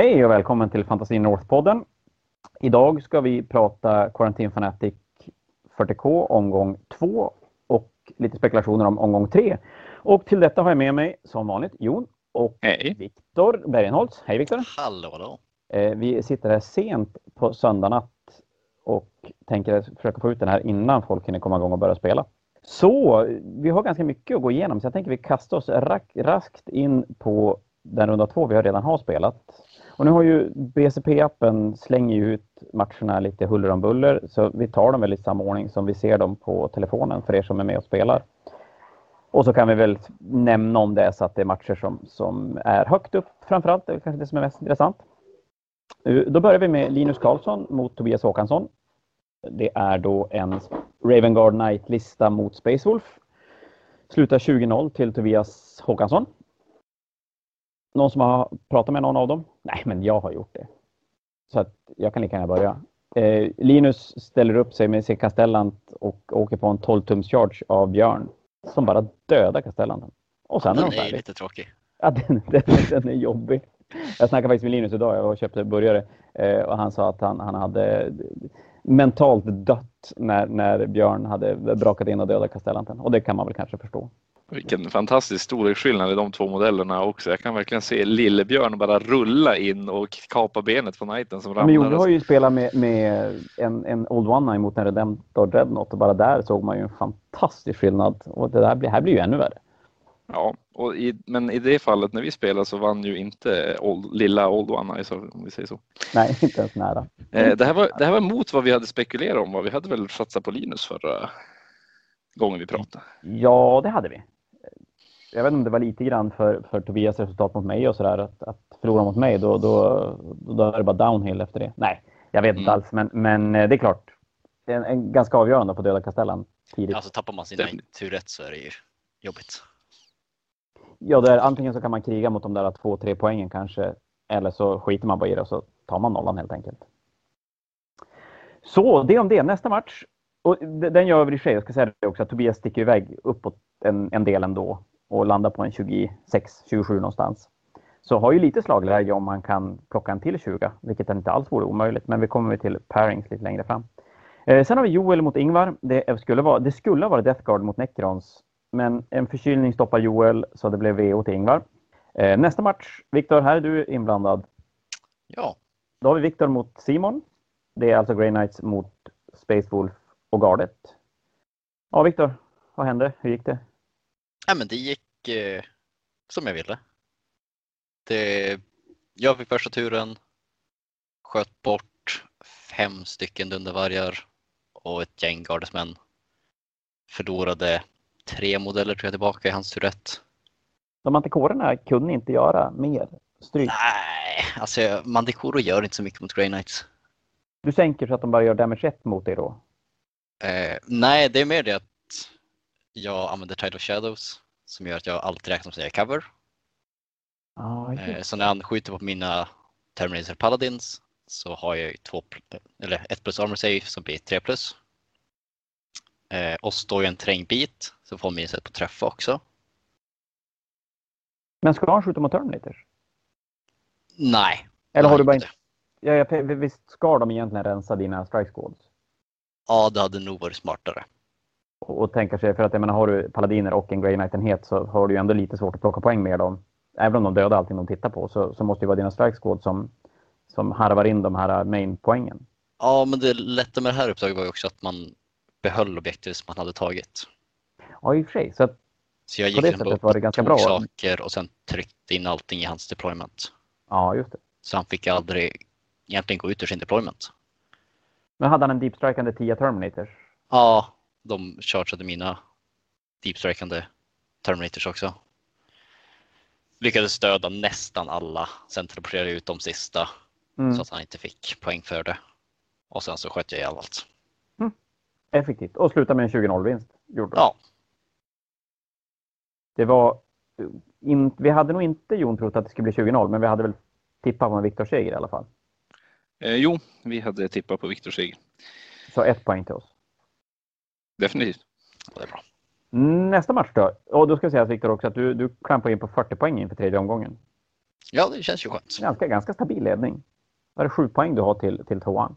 Hej och välkommen till Fantasy North-podden. Idag ska vi prata Quarantine Fanatic 40K omgång 2 och lite spekulationer om omgång 3. Och till detta har jag med mig som vanligt Jon och Hej. Viktor Bergenholtz. Hej Viktor! Hallå då. Eh, vi sitter här sent på söndag natt och tänker försöka få ut den här innan folk hinner komma igång och börja spela. Så vi har ganska mycket att gå igenom så jag tänker vi kastar oss raskt in på den runda två vi redan har spelat. Och nu har ju BCP-appen slänger ju ut matcherna lite huller om buller så vi tar dem väl i samma ordning som vi ser dem på telefonen för er som är med och spelar. Och så kan vi väl nämna om det så att det är matcher som, som är högt upp framförallt. Det är kanske det som är mest intressant. Då börjar vi med Linus Karlsson mot Tobias Håkansson. Det är då en Ravengard Knight-lista mot Space Wolf. Slutar 20-0 till Tobias Håkansson. Någon som har pratat med någon av dem? Nej, men jag har gjort det. Så att jag kan lika gärna börja. Eh, Linus ställer upp sig med sin Castellant och åker på en 12-tums charge av Björn som bara dödar Castellanten. Och sen är Den de är lite tråkig. Ja, den, den, den är jobbig. Jag snackade faktiskt med Linus idag. Jag köpte burgare eh, och han sa att han, han hade mentalt dött när, när Björn hade brakat in och dödat Castellanten. Och det kan man väl kanske förstå. Vilken fantastisk storleksskillnad i de två modellerna också. Jag kan verkligen se Lillebjörn bara rulla in och kapa benet på Knighten som Ja, men jo, ramlar. du har ju spelat med, med en, en Old One Night mot en Redemptor Dreadnought och bara där såg man ju en fantastisk skillnad. Och det där blir, här blir ju ännu värre. Ja, och i, men i det fallet när vi spelade så vann ju inte old, lilla Old One Eye, så- om vi säger så. Nej, inte ens nära. Eh, det, här var, det här var mot vad vi hade spekulerat om. Vi hade väl satsat på Linus förra gången vi pratade. Ja, det hade vi. Jag vet inte om det var lite grann för, för Tobias resultat mot mig och sådär. Att, att förlora mot mig, då, då, då är det bara downhill efter det. Nej, jag vet inte Mm. alls. Men, men eh, det är klart. Det är en, en ganska avgörande på döda Castellan tidigt. Alltså tappar man sin Definitivt. tur rätt så är det ju jobbigt. Ja, det är, antingen så kan man kriga mot de där två, tre poängen kanske. Eller så skiter man bara i det och så tar man nollan helt enkelt. Så det om det. Nästa match. Och den gör vi i sig. Jag ska säga det också att Tobias sticker iväg uppåt en, en del ändå. Och landar på en 26, 27 någonstans. Så har ju lite slagläge om man kan plocka en till 20. Vilket inte alls vore omöjligt. Men vi kommer till pairings lite längre fram. Eh, sen har vi Joel mot Ingvar. Det skulle vara, det skulle vara Death Guard mot Necrons. Men en förkylning stoppar Joel så det blev VO till Ingvar. Eh, nästa match, Viktor, här är du inblandad. Ja, Då har vi Viktor mot Simon. Det är alltså Grey Knights mot Space Wolf och Gardet. Ja, Viktor, vad hände? Hur gick det? Nej, men det gick eh, som jag ville. Det, jag fick första turen, sköt bort fem stycken dundervargar och ett gäng gardesmän. Förlorade tre modeller tror jag tillbaka i hans tur ett. De antikorerna kunde inte göra mer stryk. Nej, alltså Mandikoro gör inte så mycket mot Grey Knights. Du sänker så att de bara gör damage 1 mot dig då. Eh, nej, det är mer det att jag använder Tide of Shadows som gör att jag alltid räknar som jag cover. Ah, Eh, så när han skjuter på mina Terminator Paladins så har jag två, eller ett plus armor save som blir tre plus. Eh, och står jag en terrängbit så får minus ett på träffa också. Men ska han skjuta mot Terminators? Nej. Eller har du bara inte ja, visst ska de egentligen rensa dina strike squads? Ja, det hade nog varit smartare. Och, och tänka sig, för att jag menar, har du paladiner och en Grey Knight-enhet så har du ju ändå lite svårt att plocka poäng med dem. Även om de dödar allting de tittar på så, så måste det vara dina strike som, som harvar in de här main-poängen. Ja, men det lätta med det här uppdraget var ju också att man behöll objektiv som man hade tagit. Ja, i och för sig. Så att, Så jag På gick det liksom sättet var det ganska bra. saker och sen tryckte in allting i hans deployment. ja, just det. Så han fick aldrig egentligen gå ut ur sin deployment. Men hade han en deep-strikande 10 Terminators? Ja, de chargeade mina deepstrikande Terminators också. Lyckades döda nästan alla, sen teleporterade jag ut de sista Mm. så att han inte fick poäng för det. Och sen så sköt jag ihjäl allt. Effektivt. Och sluta med en 20-0-vinst. Gjorde de. Ja, Det var... In, vi hade nog inte, Jon, trott att det skulle bli 20-0, men vi hade väl tippat på en Viktor seger i alla fall. Eh, jo, vi hade tippat på Viktor seger. Så ett poäng till oss. Definitivt. det är bra. Nästa match då? Och då ska jag säga Viktor också att du, du klampar in på 40 poäng inför tredje omgången. Ja, det känns ju skönt. Ganska, ganska stabil ledning. Vad är det sju poäng du har till, till tvåan?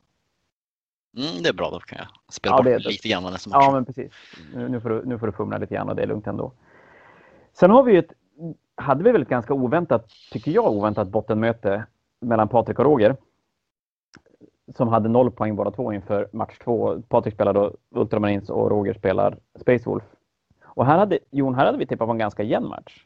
Mm, det är bra, då kan jag spela Ja, bort det. lite grann nästa match. Ja, men precis. Nu, nu, får du, nu får du fumla lite grann och det är lugnt ändå. Sen har vi ju ett, hade vi väl ett ganska oväntat, tycker jag, oväntat bottenmöte mellan Patrik och Roger. Som hade noll poäng båda två inför match två. Patrik spelar då Ultramarines och Roger spelar Space Wolf. Och här hade, Jon, här hade vi tippat på en ganska jämn match.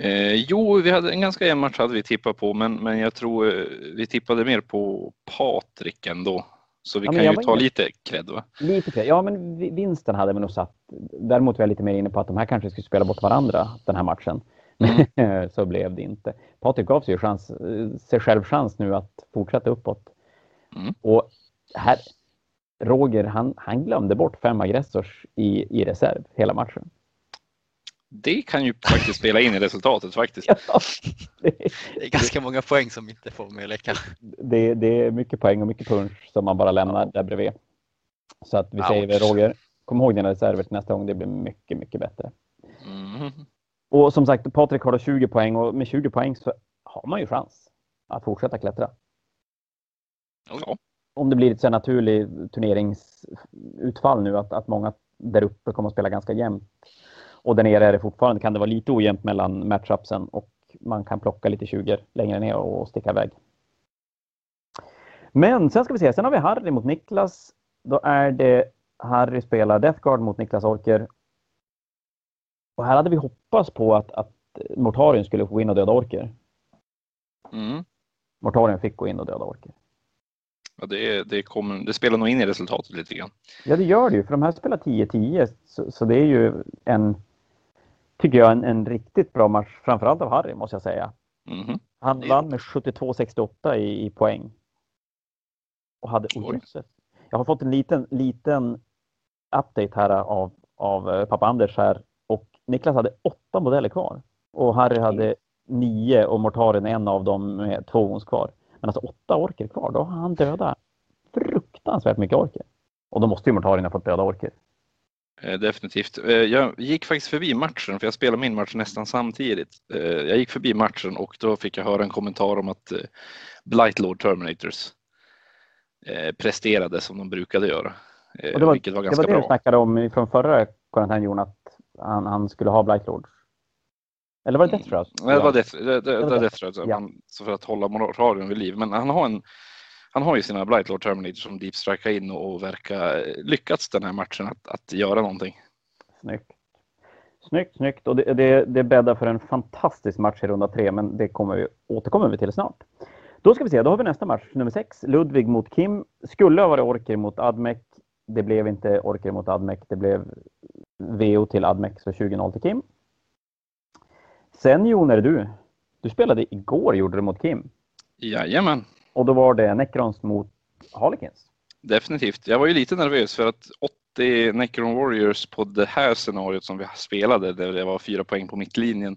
Eh, jo, vi hade en ganska jämn match hade vi tippat på, men, men jag tror eh, vi tippade mer på Patrik ändå. Så vi Ja, kan ju ta inne- lite cred va? Lite fel. Ja, men vi- vinsten hade vi nog satt. Däremot var jag lite mer inne på att de här kanske skulle spela bort varandra den här matchen. Så blev det inte. Patrik gav sig, ju chans, sig själv chans nu att fortsätta uppåt. Mm. Och här, Roger, han, han glömde bort fem aggressors i, i reserv hela matchen. Det kan ju faktiskt spela in i resultatet faktiskt. Ja, det, Det är ganska många poäng som inte får med att det, det är mycket poäng och mycket punch som man bara lämnar där bredvid. Så att vi Ouch. säger Roger, kom ihåg dina reserver till nästa gång. Det blir mycket, mycket bättre. Mm. Och som sagt, Patrik har då 20 poäng och med 20 poäng så har man ju chans att fortsätta klättra. Ja. Om det blir ett så naturligt turneringsutfall nu att, att många där uppe kommer att spela ganska jämnt. Och där nere är det fortfarande, kan det vara lite ojämnt mellan matchupsen och man kan plocka lite 20 längre ner och sticka iväg. Men sen ska vi se, sen har vi Harry mot Niklas. Då är det Harry spelar Death Guard mot Niklas Orker. Och här hade vi hoppats på att, att Mortarion skulle gå in och döda Orker. Mm. Mortarion fick gå in och döda Orker. Ja, det, det, kommer, det spelar nog in i resultatet lite grann. Ja, det gör det ju, för de här spelar 10-10, så, så det är ju en, tycker jag, en, en riktigt bra match, framförallt av Harry, måste jag säga. Mhm. Han vann med 72-68 i, i poäng. Och hade, jösses. jag har fått en liten, liten update här av, av eh, pappa Anders här Niklas hade åtta modeller kvar. Och Harry hade nio och Mortarion en av dem med två ons kvar. Men alltså åtta orker kvar, då har han dödat fruktansvärt mycket orker. Och då måste ju Mortarion ha fått döda orker. Eh, definitivt. Eh, jag gick faktiskt förbi matchen, för jag spelade min match nästan samtidigt. Eh, jag gick förbi matchen och då fick jag höra en kommentar om att Blightlord Terminators presterade som de brukade göra. Och det var- vilket var Det ganska var det du bra. snackade om från förra karantänen Jon, att han, han skulle ha Blight Lords. Eller var det Death Shroud? Nej, det var Death, det, det, Det var Death. Thread, Ja. så för att hålla moralen vid liv. Men han har, en, han har ju sina Blightlord Terminators som deep strikar in och, och verkar lyckats den här matchen att, att göra någonting. Snyggt. Snyggt, snyggt. Och det, det, det bäddar för en fantastisk match i runda tre, men det kommer vi, återkommer vi till snart. Då ska vi se, då har vi nästa match, nummer sex. Ludvig mot Kim. Skulle ha varit Orker mot Admec. Det blev inte Orker mot Admec. Det blev VO till Admec, så 20-0 till Kim. Sen Jon, är det du. Du spelade igår, gjorde du, mot Kim. Jajamän, Och då var det Necrons mot Harlequins. definitivt. Jag var ju lite nervös för att 80 Necron Warriors på det här scenariot som vi spelade, där det var fyra poäng på mittlinjen,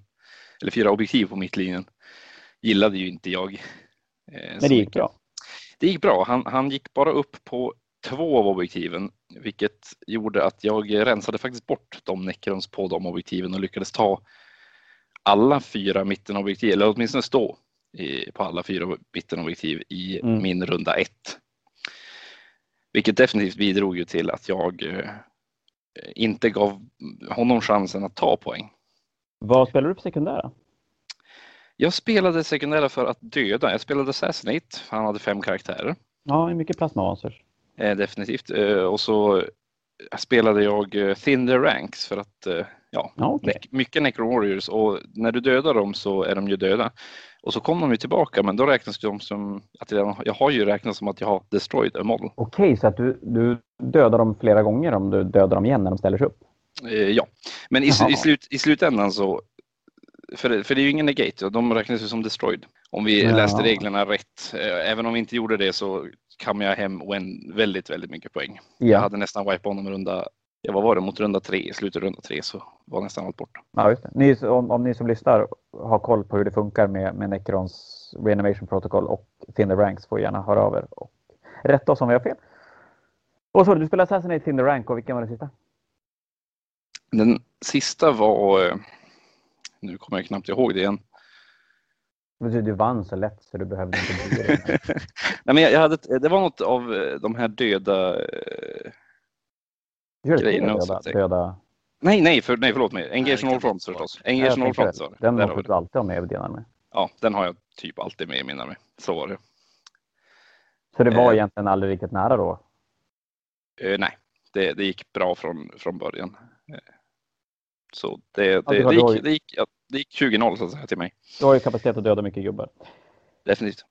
eller fyra objektiv på mittlinjen, gillade ju inte jag. eh, Men det gick bra. Det gick bra. Han, han gick bara upp på två av objektiven, vilket gjorde att jag rensade faktiskt bort de Necrons på de objektiven och lyckades ta alla fyra mittenobjektiv, eller åtminstone stå i, på alla fyra mittenobjektiv i Mm. min runda ett. Vilket definitivt bidrog ju till att jag eh, inte gav honom chansen att ta poäng. Vad spelar du på sekundära? Jag spelade sekundära för att döda. Jag spelade Assassinate, för han hade fem karaktärer. Ja, är mycket plasmavanser. Eh, definitivt. Eh, och så spelade jag eh, Thin the Ranks för att eh, ja, okej. ne- mycket Necro Warriors och när du dödar dem så är de ju döda. Och så kom de ju tillbaka men då räknas de som att jag, jag har ju räknat som att jag har destroyed a model. Okej, så att du, du dödar dem flera gånger om du dödar dem igen när de ställer sig upp? Eh, ja, men i, i, slut, i slutändan så för, det- för det är ju ingen negate och de räknas ju som destroyed. Om vi Ja. läste reglerna rätt. Eh, Även om vi inte gjorde det så kam jag hem oänd- väldigt, väldigt mycket poäng. Jag Ja, hade nästan wipe honom runda, ja vad var det, mot runda tre, i slutet av runda tre så var nästan allt borta. ja. Ni, om, om ni som lyssnar har koll på hur det funkar med, med Necrons Reanimation Protocol och the Ranks får gärna höra av er och rätta oss om vi har fel. Och så, du spelar Assassinate the Rank och vilken var det sista? Den sista var, eh, nu kommer jag knappt ihåg det igen. Men Du vann så lätt så du behövde inte bry dig. Nej, men jag, jag hade, det var något av eh, de här döda... eh, Grejerna döda, säg. döda. Nej, nej, för, nej förlåt mig. Engage all fronts förstås. Engage all fronts. Den måste du alltid ha med i dina med. Ja, den har jag typ alltid med i min armé. Så var det. Så det var Eh. egentligen aldrig riktigt nära då? Eh, nej, det, det gick bra från, från början. Eh, så det, Ja, det, var det, gick, det, gick, ja, det gick 20-0 så att säga till mig. Du har ju kapacitet att döda mycket gubbar. Definitivt.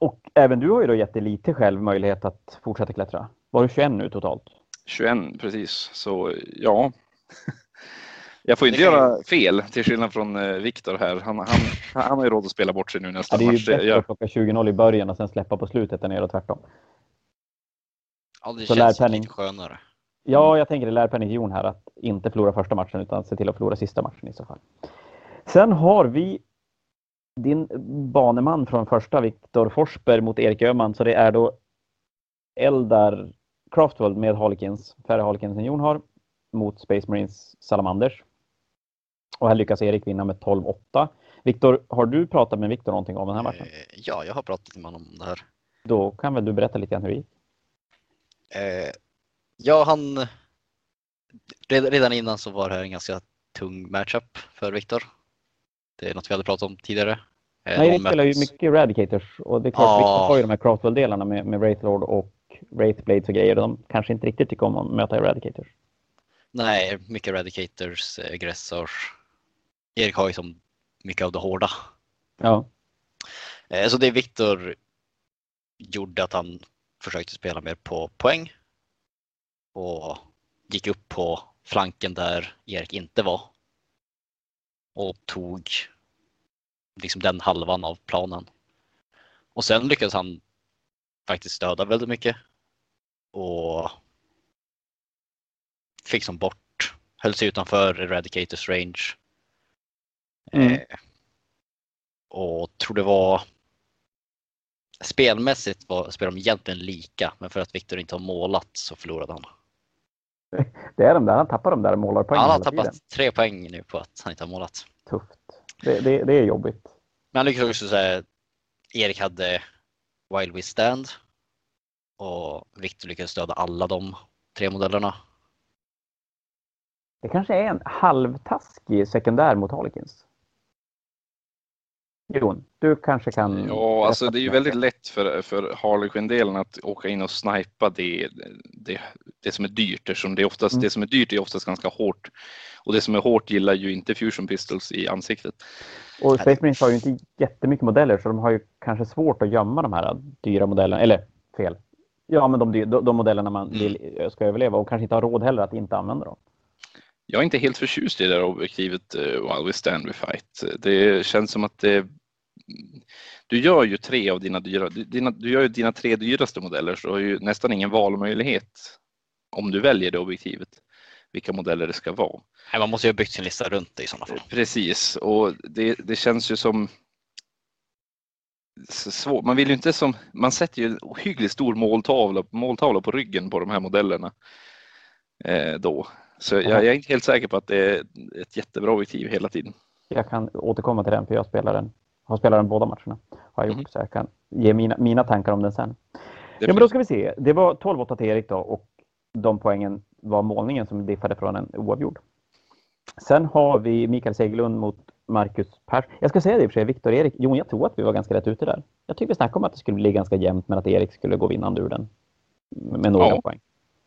Och även du har ju då gett dig lite själv möjlighet att fortsätta klättra. Var du 21 nu totalt? 21 precis, så ja. Jag får inte göra fel till skillnad från eh, Viktor här. Han, han, han har ju råd att spela bort sig nu nästa Ja, det är ju match. Bättre gör- att plocka 20-0 i början och sen släppa på slutet än göra tvärtom. Ja, det Så känns lite skönare. Ja, jag tänker det lärpenning till Jon här att inte förlora första matchen utan se till att förlora sista matchen i så fall. Sen har vi din baneman från första, Viktor Forsberg mot Erik Öhman. Så det är då Eldar Craftworld med Harlequins, färre Harlequins än Jon har, mot Space Marines Salamanders. Och här lyckas Erik vinna med 12-8. Viktor, har du pratat med Viktor någonting om den här matchen? Eh, Ja, jag har pratat med honom om det här. Då kan väl du berätta lite grann hur det gick? Eh, ja, han... red- Redan innan så var det här en ganska tung matchup för Viktor. Det är något vi hade pratat om tidigare. Eh, Nej, vi spelar ju mycket Eradicators och det är klart, Ja. Viktor har ju de här Craftwell-delarna med, med Wraithlord och Wraithblades och grejer. De kanske inte riktigt tycker om att möta Eradicators. Nej, mycket Eradicators, eh, Aggressors. Erik har ju som mycket av det hårda. Ja, Eh, Så det Viktor gjorde att han försökte spela mer på poäng. Och gick upp på flanken där Erik inte var. Och tog liksom den halvan av planen. Och sen lyckades han faktiskt döda väldigt mycket. Och fick som bort, höll sig utanför Eradicators range. Mm. Eh, och tror det var spelmässigt var spelade de egentligen lika, men för att Viktor inte har målat så förlorade han. det är de där. Han tappar de där målarpoängen han har hela tiden. tappat tre poäng nu på att han inte har målat. Tufft. Det, det, det är jobbigt. Men han lyckades också säga Erik hade Wild Withstand och Viktor lyckades döda alla de tre modellerna. Det kanske är en halvtaskig sekundär mot Harlequins. Jon, du kanske kan... Ja, alltså det är ju väldigt lätt för, för Harlequin-delen att åka in och snipa det, det, det som är dyrt eftersom det, är oftast, Mm. det som är dyrt är oftast ganska hårt. Och det som är hårt gillar ju inte Fusion Pistols i ansiktet. Och Space Marines har ju inte jättemycket modeller så de har ju kanske svårt att gömma de här dyra modellerna. Eller fel. Ja, men de, de, de modellerna man Mm. vill ska överleva och kanske inte har råd heller att inte använda dem. Jag är inte helt förtjust i det där objektivet uh, While We Stand We Fight. Det känns som att det, du gör ju tre av dina dyra, dina, du gör ju dina tre dyraste modeller så du har ju nästan ingen valmöjlighet om du väljer det objektivet vilka modeller det ska vara. Nej, man måste ju ha byggt sin lista runt det i sådana fall. Precis, och det, det känns ju som svårt. Man vill ju inte som, man sätter ju en ohyggligt stor måltavla, måltavla på ryggen på de här modellerna eh, då. Så jag, jag är inte helt säker på att det är ett jättebra objektiv hela tiden. Jag kan återkomma till den för jag spelar den, har spelat den båda matcherna. Har jag gjort, Mhm. så jag kan ge mina, mina tankar om den sen. Ja, men då ska vi se. Det var 12-8 till Erik då och de poängen var målningen som diffade från en oavgjord. Sen har vi Mikael Segelund mot Marcus Pers. Jag ska säga det i och för sig, Viktor Erik. Jon, jag tror att vi var ganska rätt ute där. Jag tycker vi snackade om att det skulle bli ganska jämnt men att Erik skulle gå vinnande ur den. Med några Ja. poäng.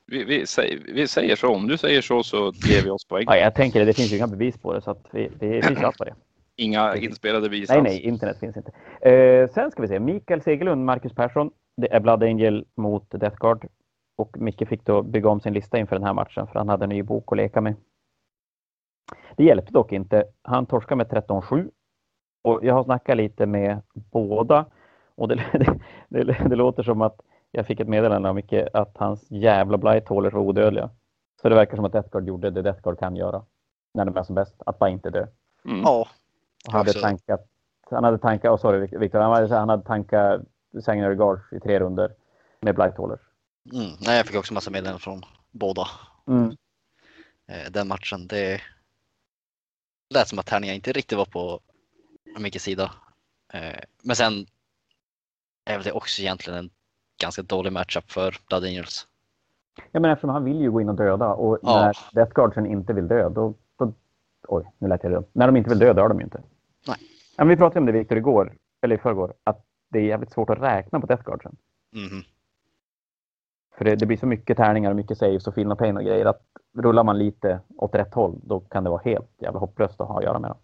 vi, vi, säger, vi säger så, om du säger så så ger vi oss poäng. Ja, jag tänker det, det finns ju inga bevis på det så att vi, vi, vi på det. Inga inspelade bevis Nej, nej, internet finns inte. Eh, sen ska vi se. Mikael Segelund, Marcus Persson. Det är Blood Angel mot Death Guard. Och Micke fick då bygga om sin lista inför den här matchen för han hade en ny bok att leka med. Det hjälpte dock inte. Han torskade med 13-7. Och jag har snackat lite med båda. Och det, det, det, det låter som att jag fick ett meddelande av Micke att hans jävla Blightholders var odödliga. Så det verkar som att Death Guard gjorde det Death Guard kan göra. När de är som bäst. Att bara inte dö. Mm. Ja, Och hade Också- tankat, han hade tankat, oh sorry Viktor, han hade, han hade tankat Sanguinary Guards i tre runder med Blightholders. mm. Nej, jag fick också massa meddelanden från båda. Mm. Eh, Den matchen, det lät som att tärningarna inte riktigt var på Mickes sida. Eh, men sen är väl det också egentligen en ganska dålig matchup för Blood Angels. Ja, men eftersom han vill ju gå in och döda och Ja. när Death Guardsen inte vill dö, då, då... Oj, nu lät jag dumt. När de inte vill dö, dör de ju inte. Nej. Men vi pratade om det, Viktor, igår, eller i förrgår, att det är jävligt svårt att räkna på Death Guardsen. Mhm. För det, det blir så mycket tärningar och mycket saves och feel no pain och grejer att rullar man lite åt rätt håll, då kan det vara helt jävla hopplöst att ha att göra med dem.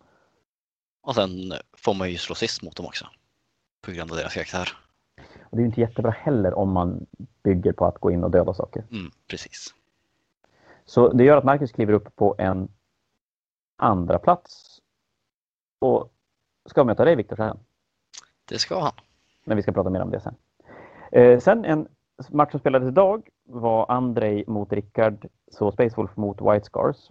Och sen får man ju slå sist mot dem också. På grund av deras karaktär. Och det är ju inte jättebra heller om man bygger på att gå in och döda saker. Mm, precis. Så det gör att Marcus kliver upp på en andra plats och ska möta dig Viktor sen. Det ska han. Men vi ska prata mer om det sen. Eh, sen en match som spelades idag var Andrei mot Rickard, så Space Wolf mot White Scars.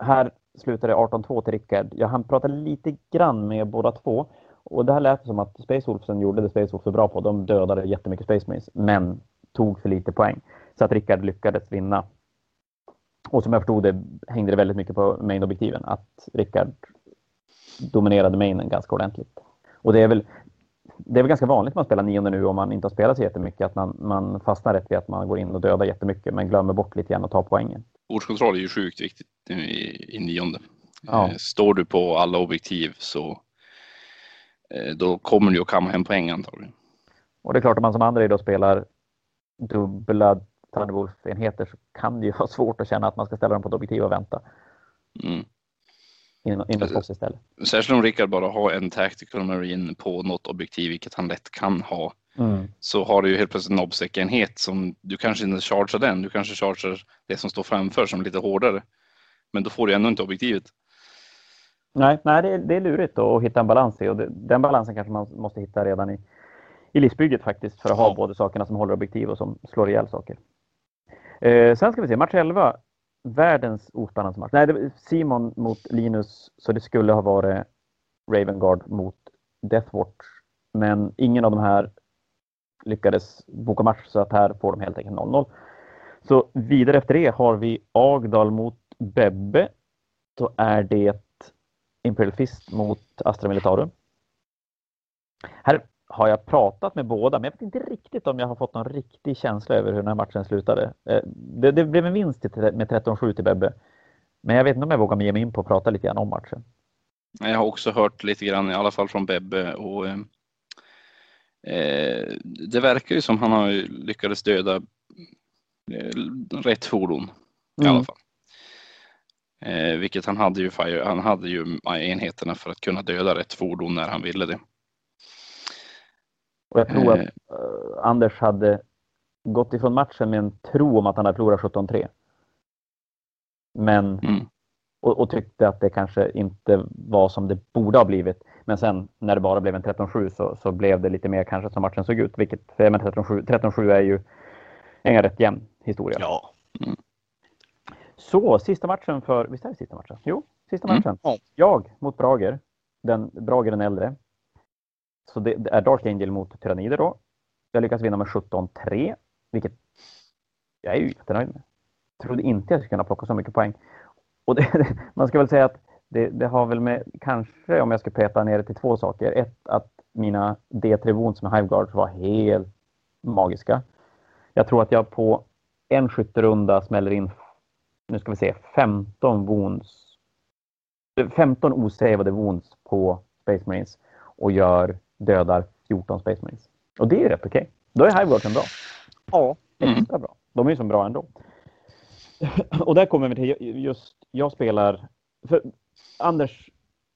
Här slutade 18-2 till Rickard. Jag hann prata lite grann med båda två. Och det här lät som att Space Wolfsen gjorde det Space Wolf så bra på. De dödade jättemycket Space Marines, men tog för lite poäng. Så att Rickard lyckades vinna. Och som jag förstod det hängde det väldigt mycket på main-objektiven. Att Rickard dominerade mainen ganska ordentligt. Och det är väl det är väl ganska vanligt när man spelar nionde nu om man inte har spelat så jättemycket att man, man fastnar rätt vid att man går in och dödar jättemycket men glömmer bort lite grann att ta poängen. Bordskontroll är ju sjukt viktigt i, i nionde. Ja. Eh, Står du på alla objektiv så eh, då kommer du att kamma hem poäng antagligen. Och det är klart att man som andra då spelar dubbla Thunderwolf-enheter så kan det ju vara svårt att känna att man ska ställa dem på ett objektiv och vänta Mm. Innan, innan slåss istället. Särskilt om Rickard bara har en Tactical Marine på något objektiv, vilket han lätt kan ha. Mm. Så har du ju helt plötsligt en obsec-enhet som du kanske inte chargear den. Du kanske chargear det som står framför som lite hårdare. Men då får du ändå inte objektivet. Nej, nej det, är, det är lurigt att hitta en balans i och det, den balansen kanske man måste hitta redan i, i livsbygget faktiskt för att ha Ja. både sakerna som håller objektiv och som slår ihjäl saker. Eh, sen ska vi se, match 11. Världens ospännande match. Nej, det var Simon mot Linus, så det skulle ha varit Ravengard mot Deathwatch. Men ingen av de här lyckades boka match så att här får de helt enkelt 0-0. Så vidare efter det har vi Agdal mot Bebbe. Då är det Imperial Fist mot Astra Militarum. Här har jag pratat med båda, men jag vet inte riktigt om jag har fått någon riktig känsla över hur den här matchen slutade. Eh, Det, det blev en vinst med 13-7 till Bebbe. Men jag vet inte om jag vågar ge mig in på att prata lite grann om matchen. Jag har också hört lite grann, i alla fall från Bebbe. Och, eh, eh, det verkar ju som han har lyckats döda eh, rätt fordon i Mm. alla fall. Eh, vilket han hade ju, han hade ju enheterna för att kunna döda rätt fordon när han ville det. Och jag tror att Eh, eh, Anders hade gått ifrån matchen med en tro om att han hade förlorat 17-3. Men Mm. och, och tyckte att det kanske inte var som det borde ha blivit. Men sen när det bara blev en 13-7 så, så blev det lite mer kanske som matchen såg ut. Vilket, för jag menar 13-7 13-7 är ju en rätt jämn historia. Ja. Så sista matchen för, visst är det sista matchen? Jo, sista Mm. matchen. Ja. Jag mot Brager. Den, Brager den äldre. Så det, det är Dark Angel mot Tyrannider då. Jag lyckas vinna med 17-3. Vilket jag är ju jättenöjd med. Trodde inte jag skulle kunna plocka så mycket poäng. Och det, man ska väl säga att det, det har väl med, kanske om jag ska peta ner det till två saker. Ett, att mina D3 wounds med Hiveguards var helt magiska. Jag tror att jag på en skytterunda smäller in, nu ska vi se, 15 wounds. 15 osavade wounds på Space Marines och gör dödar 14 Space Marines. Och det är ju rätt okej. Då är Hiveguardsen bra. Ja. Mm. Extra bra. De är ju så bra ändå. Och där kommer vi till just, jag spelar, Anders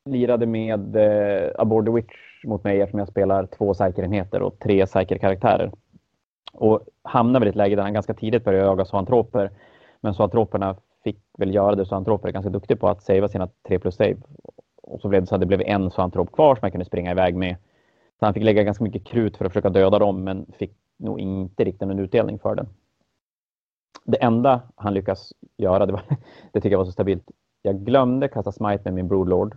lirade med eh, Aboard the Witch mot mig eftersom jag spelar två säkerenheter och tre säkerkaraktärer. Och hamnade väl i ett läge där han ganska tidigt började jaga zoantroper. Men zoantroperna fick väl göra det. Zoantroper är ganska duktiga på att savea sina 3 plus save. Och så blev det så att det blev en zoantrop kvar som jag kunde springa iväg med. Så han fick lägga ganska mycket krut för att försöka döda dem men fick nog inte riktigt någon utdelning för den. Det enda han lyckas göra, det, var, det tycker jag var så stabilt. Jag glömde kasta smite med min broodlord.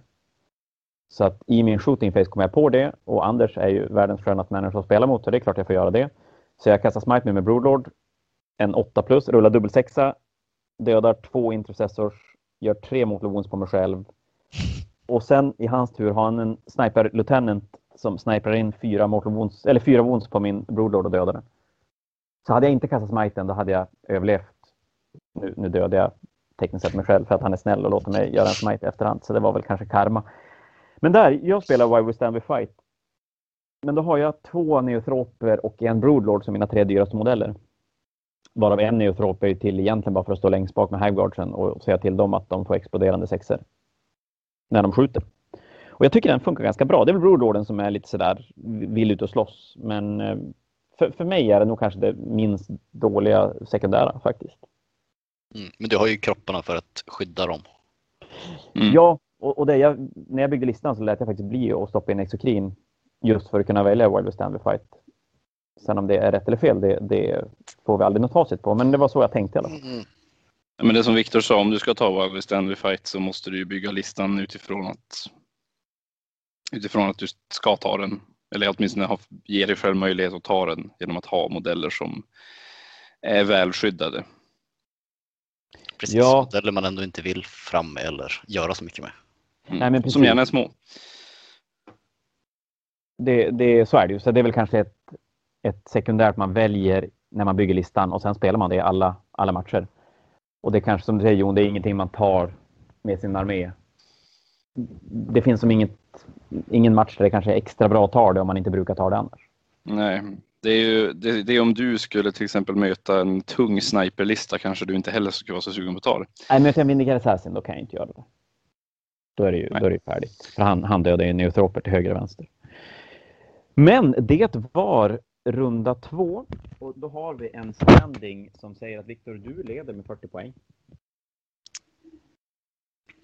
Så att i min shooting face kom jag på det och Anders är ju världens skönaste människa att spela mot så det är klart jag får göra det. Så jag kastar smite med min broodlord. En 8 plus, rullar dubbel sexa. Dödar två intercessors. Gör tre wounds på mig själv. Och sen i hans tur har han en sniper lieutenant som sniprar in fyra, mortal wounds, eller fyra wounds på min broodlord och dödar den. Så hade jag inte kastat smiten, då hade jag överlevt. Nu, nu dödade jag tekniskt sett mig själv för att han är snäll och låter mig göra en smite i efterhand. Så det var väl kanske karma. Men där, jag spelar Why We Stand We Fight. Men då har jag två neotroper och en broodlord som mina tre dyraste modeller. Varav en neotrop är till egentligen bara för att stå längst bak med hiveguardsen och säga till dem att de får exploderande sexer. När de skjuter. Och jag tycker den funkar ganska bra. Det är väl broodlorden som är lite sådär, vill ut och slåss. Men eh, för, för mig är det nog kanske det minst dåliga sekundära faktiskt. Mm. Men du har ju kropparna för att skydda dem. Mm. Ja, och, och det jag, när jag byggde listan så lät jag faktiskt bli att stoppa in exokrin just för att kunna välja Wild Stanley Fight. Sen om det är rätt eller fel, det, det får vi aldrig något facit på. Men det var så jag tänkte i alla fall. Mm. Men det som Viktor sa, om du ska ta Wild Stanley Fight så måste du bygga listan utifrån att utifrån att du ska ta den. Eller åtminstone ha, ge dig själv möjlighet att ta den genom att ha modeller som är välskyddade. Precis, ja. modeller man ändå inte vill fram eller göra så mycket med. Mm. Nej, men som gärna är små. Det, det, så är det ju. Så det är väl kanske ett, ett sekundärt man väljer när man bygger listan och sen spelar man det i alla, alla matcher. Och det är kanske som du säger Jon, det är ingenting man tar med sin armé. Det finns som inget, ingen match där det kanske är extra bra att ta det om man inte brukar ta det annars. Nej, det är ju det, det, är om du skulle till exempel möta en tung sniperlista kanske du inte heller skulle vara så sugen på att ta det. Nej, möter jag Vindicated Assassin då kan jag inte göra det. Då är det ju, då är det färdigt. För han, han dödar ju neutroper till höger och vänster. Men det var runda två och då har vi en standing som säger att Viktor, du leder med 40 poäng.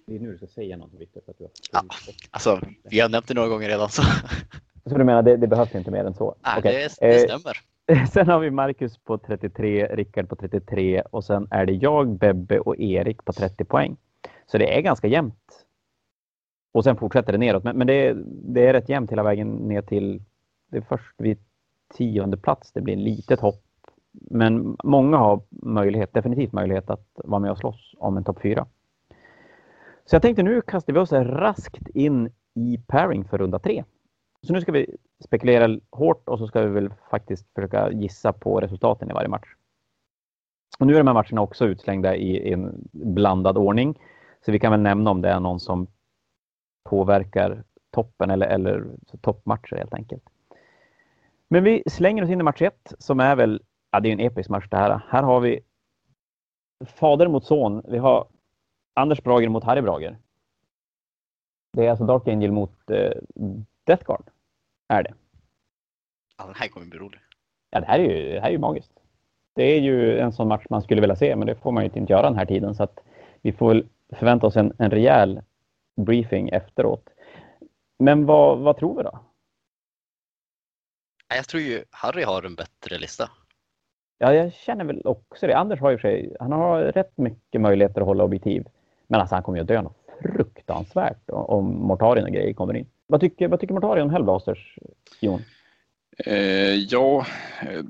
Det är nu du ska säga något Viktor. För att du har ja, alltså, vi har nämnt det några gånger redan. Så, så du menar det, det behövs inte mer än så? Nej, okay. det, det eh, stämmer. Sen har vi Marcus på 33, Rickard på 33 och sen är det jag, Bebbe och Erik på 30 poäng. Så det är ganska jämnt. Och sen fortsätter det neråt. Men, men det, det, är rätt jämnt hela vägen ner till det är först vid tionde plats det blir ett litet hopp. Men många har möjlighet, definitivt möjlighet att vara med och slåss om en topp fyra. Så jag tänkte nu kastar vi oss raskt in i pairing för runda tre. Så nu ska vi spekulera hårt och så ska vi väl faktiskt försöka gissa på resultaten i varje match. Och nu är de här matcherna också utslängda i en blandad ordning. Så vi kan väl nämna om det är någon som påverkar toppen eller, eller toppmatcher helt enkelt. Men vi slänger oss in i match 1 som är väl, ja det är en episk match det här. Här har vi fader mot son. Vi har Anders Brager mot Harry Brager. Det är alltså Dark Angel mot eh, Death Guard. Är det. Ja, den här kommer bli rolig. Ja, det här är ju, det här är ju magiskt. Det är ju en sån match man skulle vilja se, men det får man ju inte göra den här tiden. Så att vi får väl förvänta oss en, en rejäl briefing efteråt. Men vad, vad tror vi då? Jag tror ju Harry har en bättre lista. Ja, jag känner väl också det. Anders har ju sig, han har rätt mycket möjligheter att hålla objektiv. Men alltså han kommer ju att dö något fruktansvärt om Mortarion och grejer kommer in. Vad tycker, vad tycker Mortarion om Hellblasters, Jon? Eh, ja, eh,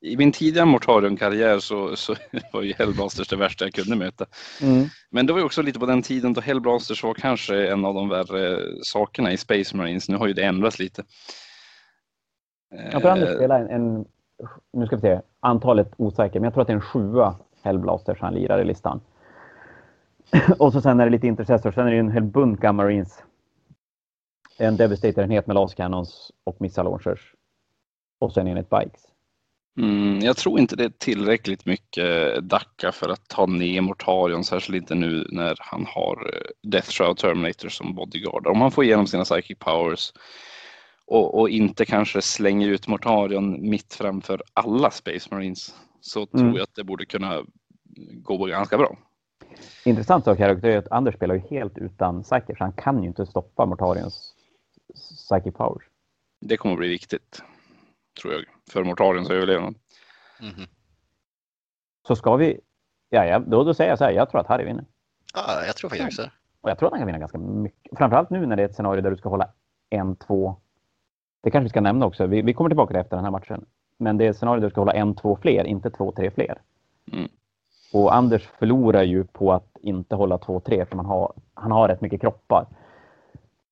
i min tidiga Mortarion-karriär så, så var ju Hellblasters det värsta jag kunde möta. Mm. Men det var ju också lite på den tiden då Hellblasters var kanske en av de värre sakerna i Space Marines. Nu har ju det ändrats lite. Jag tror Anders spelar en, en, nu ska vi se, antalet osäker, men jag tror att det är en sjua Hellblasters han lirar i listan. Och så sen är det lite Intercessor, sen är det en hel bunt Marines. En Devastator-enhet med lascannons och missile launchers. Och sen enhet Bikes. Mm, jag tror inte det är tillräckligt mycket Dacca för att ta ner Mortarion, särskilt inte nu när han har eh, Death Shroud Terminator som bodyguard. Om han får igenom sina psychic powers och, och, inte kanske slänger ut Mortarion mitt framför alla Space Marines så mm. tror jag att det borde kunna gå ganska bra. Intressant sak här är att Anders spelar ju helt utan Psychic, så han kan ju inte stoppa Mortarions Psychic Powers. Det kommer att bli viktigt, tror jag, för Mortarions överlevnad. Mm -hmm. Så ska vi, ja, ja då, då säger jag så här, jag tror att Harry vinner. Ja, jag tror faktiskt också Och jag tror att han kan vinna ganska mycket. Framförallt nu när det är ett scenario där du ska hålla en, två det kanske vi ska nämna också. Vi, vi kommer tillbaka till efter den här matchen. Men det är ett scenario där du ska hålla en, två fler, inte två, tre fler. Mm. Och Anders förlorar ju på att inte hålla två, tre för man har, han har rätt mycket kroppar.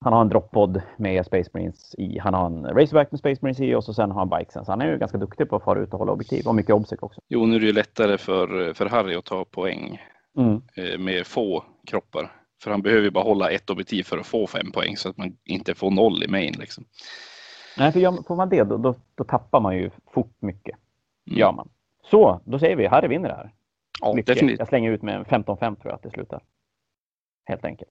Han har en droppod med Space Marines i. Han har en Racerback med Space Marines i och så sen har han bikesen. Så han är ju ganska duktig på att fara ut och hålla objektiv och mycket obsec också. Jo, nu är det ju lättare för, för Harry att ta poäng Mm. eh, med få kroppar. För han behöver ju bara hålla ett objektiv för att få fem poäng så att man inte får noll i main. Liksom. Nej, för gör, får man det då, då, då tappar man ju fort mycket. Mm. Gör man. Så, då säger vi Harry vinner det här. Ja, Mycket. definitivt. Jag slänger ut med en 15-5 tror jag att det slutar. Helt enkelt.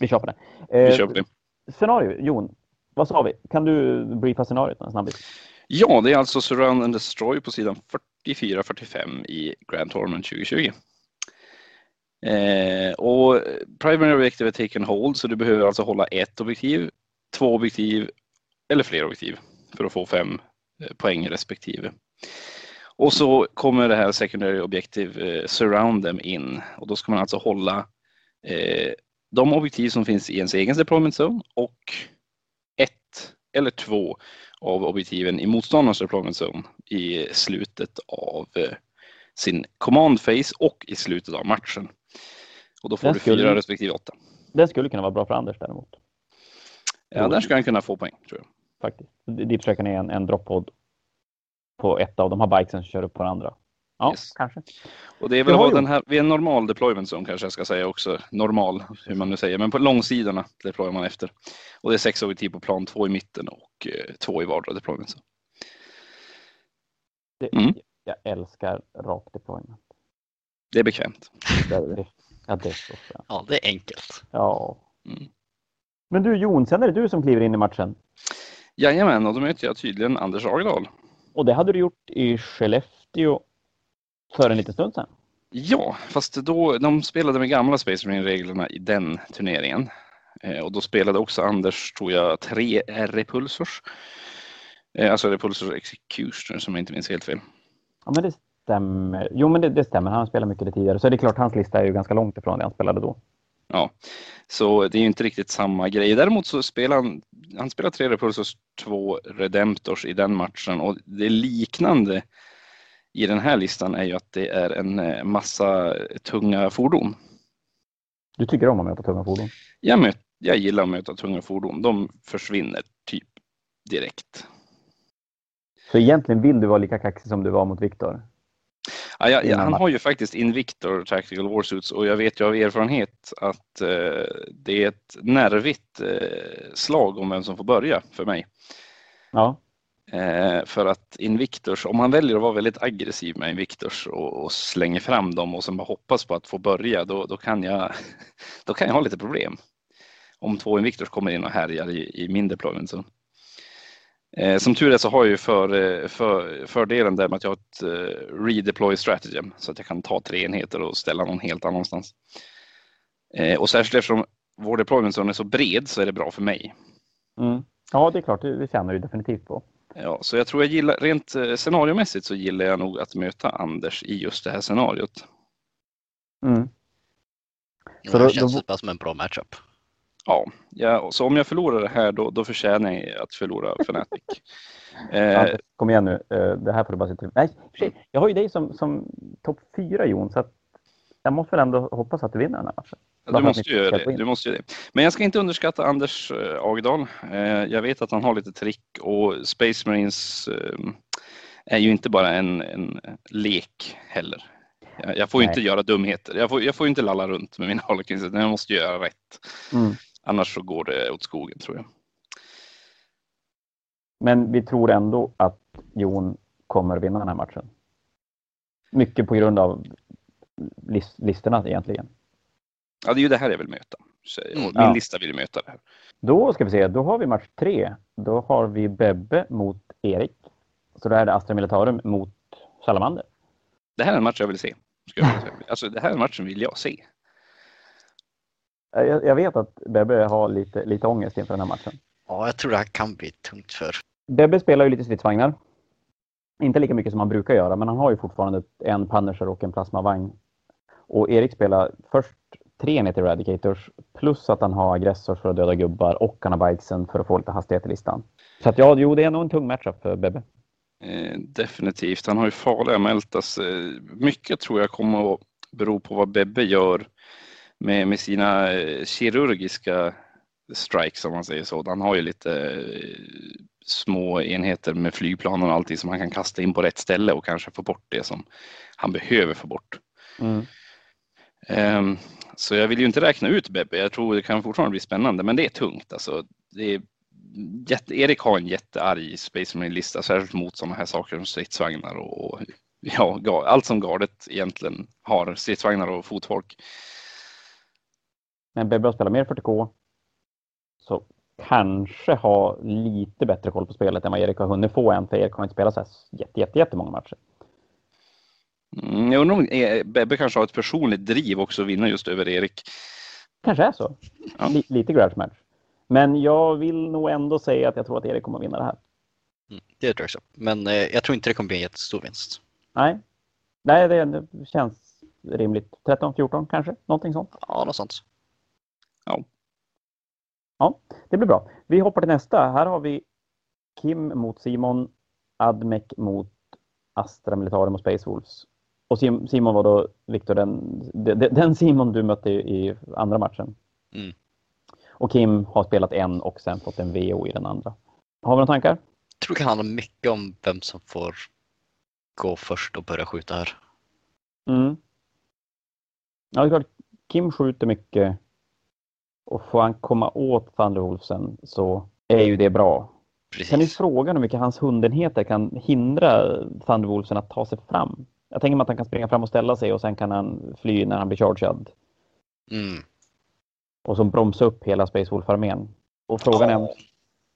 Vi kör på det. Vi Eh, kör på det. Scenario, Jon. Vad sa vi? Kan du briefa scenariot en snabbis? Ja, det är alltså Surround and Destroy på sidan 44-45 i Grand Tournament 2020. Eh, och Primary Objective är taken hold, så du behöver alltså hålla ett objektiv, två objektiv eller fler objektiv för att få fem eh, poäng respektive. Och så kommer det här Secondary Objective eh, Surround them in och då ska man alltså hålla eh, de objektiv som finns i ens egen deployment zone och ett eller två av objektiven i motståndarens deployment zone i slutet av eh, sin command phase och i slutet av matchen. Och då får Den du skulle- fyra respektive åtta. Den skulle kunna vara bra för Anders däremot. Ja, där ska han kunna få poäng tror jag. Faktiskt. Deep är en, en droppod på ett av de här bikesen som kör upp på den andra. Ja, Yes. kanske. Och det är väl vad den här, vid en normal deployment zone kanske jag ska säga också, normal hur man nu säger, men på långsidorna deployar man efter. Och det är sex objektiv på plan, två i mitten och eh, två i vardera deployment zone. Det, Mm. Jag älskar rak deployment. Det är bekvämt. Ja, det är så. Ja, det är enkelt. Ja. Mm. Men du Jon, sen är det du som kliver in i matchen. Jajamän, och då möter jag tydligen Anders Agedal. Och det hade du gjort i Skellefteå för en liten stund sedan. Ja, fast då, de spelade med gamla Space Marine-reglerna i den turneringen. Eh, och då spelade också Anders, tror jag, tre repulsors. Eh, alltså repulsors executioner som jag inte minns helt fel. Ja, men det stämmer. Jo, men det, det stämmer. Han spelar mycket det tidigare. Så det är klart, hans lista är ju ganska långt ifrån det han spelade då. Ja, så det är ju inte riktigt samma grej. Däremot så spelar han, han spelar tre repulsors, två redemptors i den matchen och det liknande i den här listan är ju att det är en eh, massa tunga fordon. Du tycker om att möta tunga fordon? Jag, möt, jag gillar att möta tunga fordon. De försvinner typ direkt. Så egentligen vill du vara lika kaxig som du var mot Viktor? Ja, jag, Innan han har ju faktiskt Invictor Tactical Warsuits och jag vet ju av erfarenhet att eh, det är ett nervigt eh, slag om vem som får börja för mig. Ja. Eh, för att Invictors, om man väljer att vara väldigt aggressiv med Invictors och, och slänger fram dem och sen bara hoppas på att få börja, då, då, kan, jag, då kan jag ha lite problem. Om två Invictors kommer in och härjar i, i min deployment. Så. Eh, som tur är så har jag ju för, eh, för, fördelen där med att jag har ett eh, redeploy strategy så att jag kan ta tre enheter och ställa någon helt annanstans. Eh, och särskilt eftersom vår deployment är så bred så är det bra för mig. Mm. Ja, det är klart. Det, tjänar du definitivt på. Ja, så jag tror jag gillar, rent scenariomässigt så gillar jag nog att möta Anders i just det här scenariot. Mm. Så Så det då- känns då- som en bra matchup. Ja, ja så om jag förlorar det här då, då förtjänar jag att förlora Fnatic. eh, kom igen nu. Eh, Det här får du bara. Nej, i och för sig, jag har ju dig som, som topp fyra, Jon. Så jag måste väl ändå hoppas att du vinner den här matchen. du, måste göra det. du måste göra det. Men jag ska inte underskatta Anders eh, Agedal. Eh, jag vet att han har lite trick och Space Marines är ju inte bara en, en lek heller. Jag, jag får ju Nej. inte göra dumheter. Jag får, jag får inte lalla runt med mina Harlequins, jag måste göra rätt. Mm. Annars så går det åt skogen tror jag. Men vi tror ändå att Jon kommer vinna den här matchen. Mycket på grund av lis- listorna egentligen. Ja, det är ju det här jag vill möta. Mm. min Ja. lista vill möta det här. Då ska vi se, då har vi match tre. Då har vi Bebbe mot Erik. Så då är det Astra Militarum mot Salamander. Det här är en match jag vill se. Jag säga. Alltså, det här är matchen vill jag se. Eh, Jag, jag vet att Bebbe har lite, lite ångest inför den här matchen. Ja, jag tror det här kan bli tungt för. Bebbe spelar ju lite stridsvagnar. Inte lika mycket som han brukar göra, men han har ju fortfarande ett- en Punisher och en plasmavagn. Och Erik spelar först tre enheter Eradicators, plus att han har aggressors för att döda gubbar och han har bikesen för att få lite hastighet i listan. Så att ja, jo, det är nog en tung matchup för Bebbe. Eh, definitivt. Han har ju farliga Meltas. Eh, mycket tror jag kommer att bero på vad Bebbe gör med, med sina eh, kirurgiska strikes om man säger så. Han har ju lite eh, små enheter med flygplan och allting som han kan kasta in på rätt ställe och kanske få bort det som han behöver få bort. Mm. Um, så jag vill ju inte räkna ut Bebbe. Jag tror det kan fortfarande bli spännande, men det är tungt. Alltså, det är jätte, Erik har en jättearg Space Marine-lista, särskilt mot sådana här saker som stridsvagnar och, och ja, allt som gardet egentligen har, stridsvagnar och fotfolk. Men Bebbe har spelat mer 40K. Så kanske ha lite bättre koll på spelet än vad Erik har hunnit få än, för Erik har inte spelat så här jätte, jätte, jättemånga matcher. Mm, jag undrar om eh, Bebbe kanske har ett personligt driv också att vinna just över Erik. Kanske är så. Ja. L- lite grudge match. Men jag vill nog ändå säga att jag tror att Erik kommer att vinna det här. Mm, det tror jag också. Men eh, jag tror inte det kommer bli en jättestor vinst. Nej, Nej det, det känns rimligt. 13, 14 kanske, någonting sånt. Ja, något sånt. Ja, det blir bra. Vi hoppar till nästa. Här har vi Kim mot Simon, Admec mot Astra Militarum och Space Wolves. Och Sim- Simon var då, Viktor, den, de- de- den Simon du mötte i i andra matchen. Mm. Och Kim har spelat en och sen fått en VO i den andra. Har vi några tankar? Jag tror det kan handla mycket om vem som får gå först och börja skjuta här. Mm. Ja, det är klart. Kim skjuter mycket. Och får han komma åt Thunderwolfsen så är ju det bra. Kan du Precis. fråga hur mycket hans hundenheter kan hindra Thunderwolfsen att ta sig fram? Jag tänker mig att han kan springa fram och ställa sig och sen kan han fly när han blir chargead. Mm. Och så bromsa upp hela Space Wolf-armén. Och frågan är, Ja.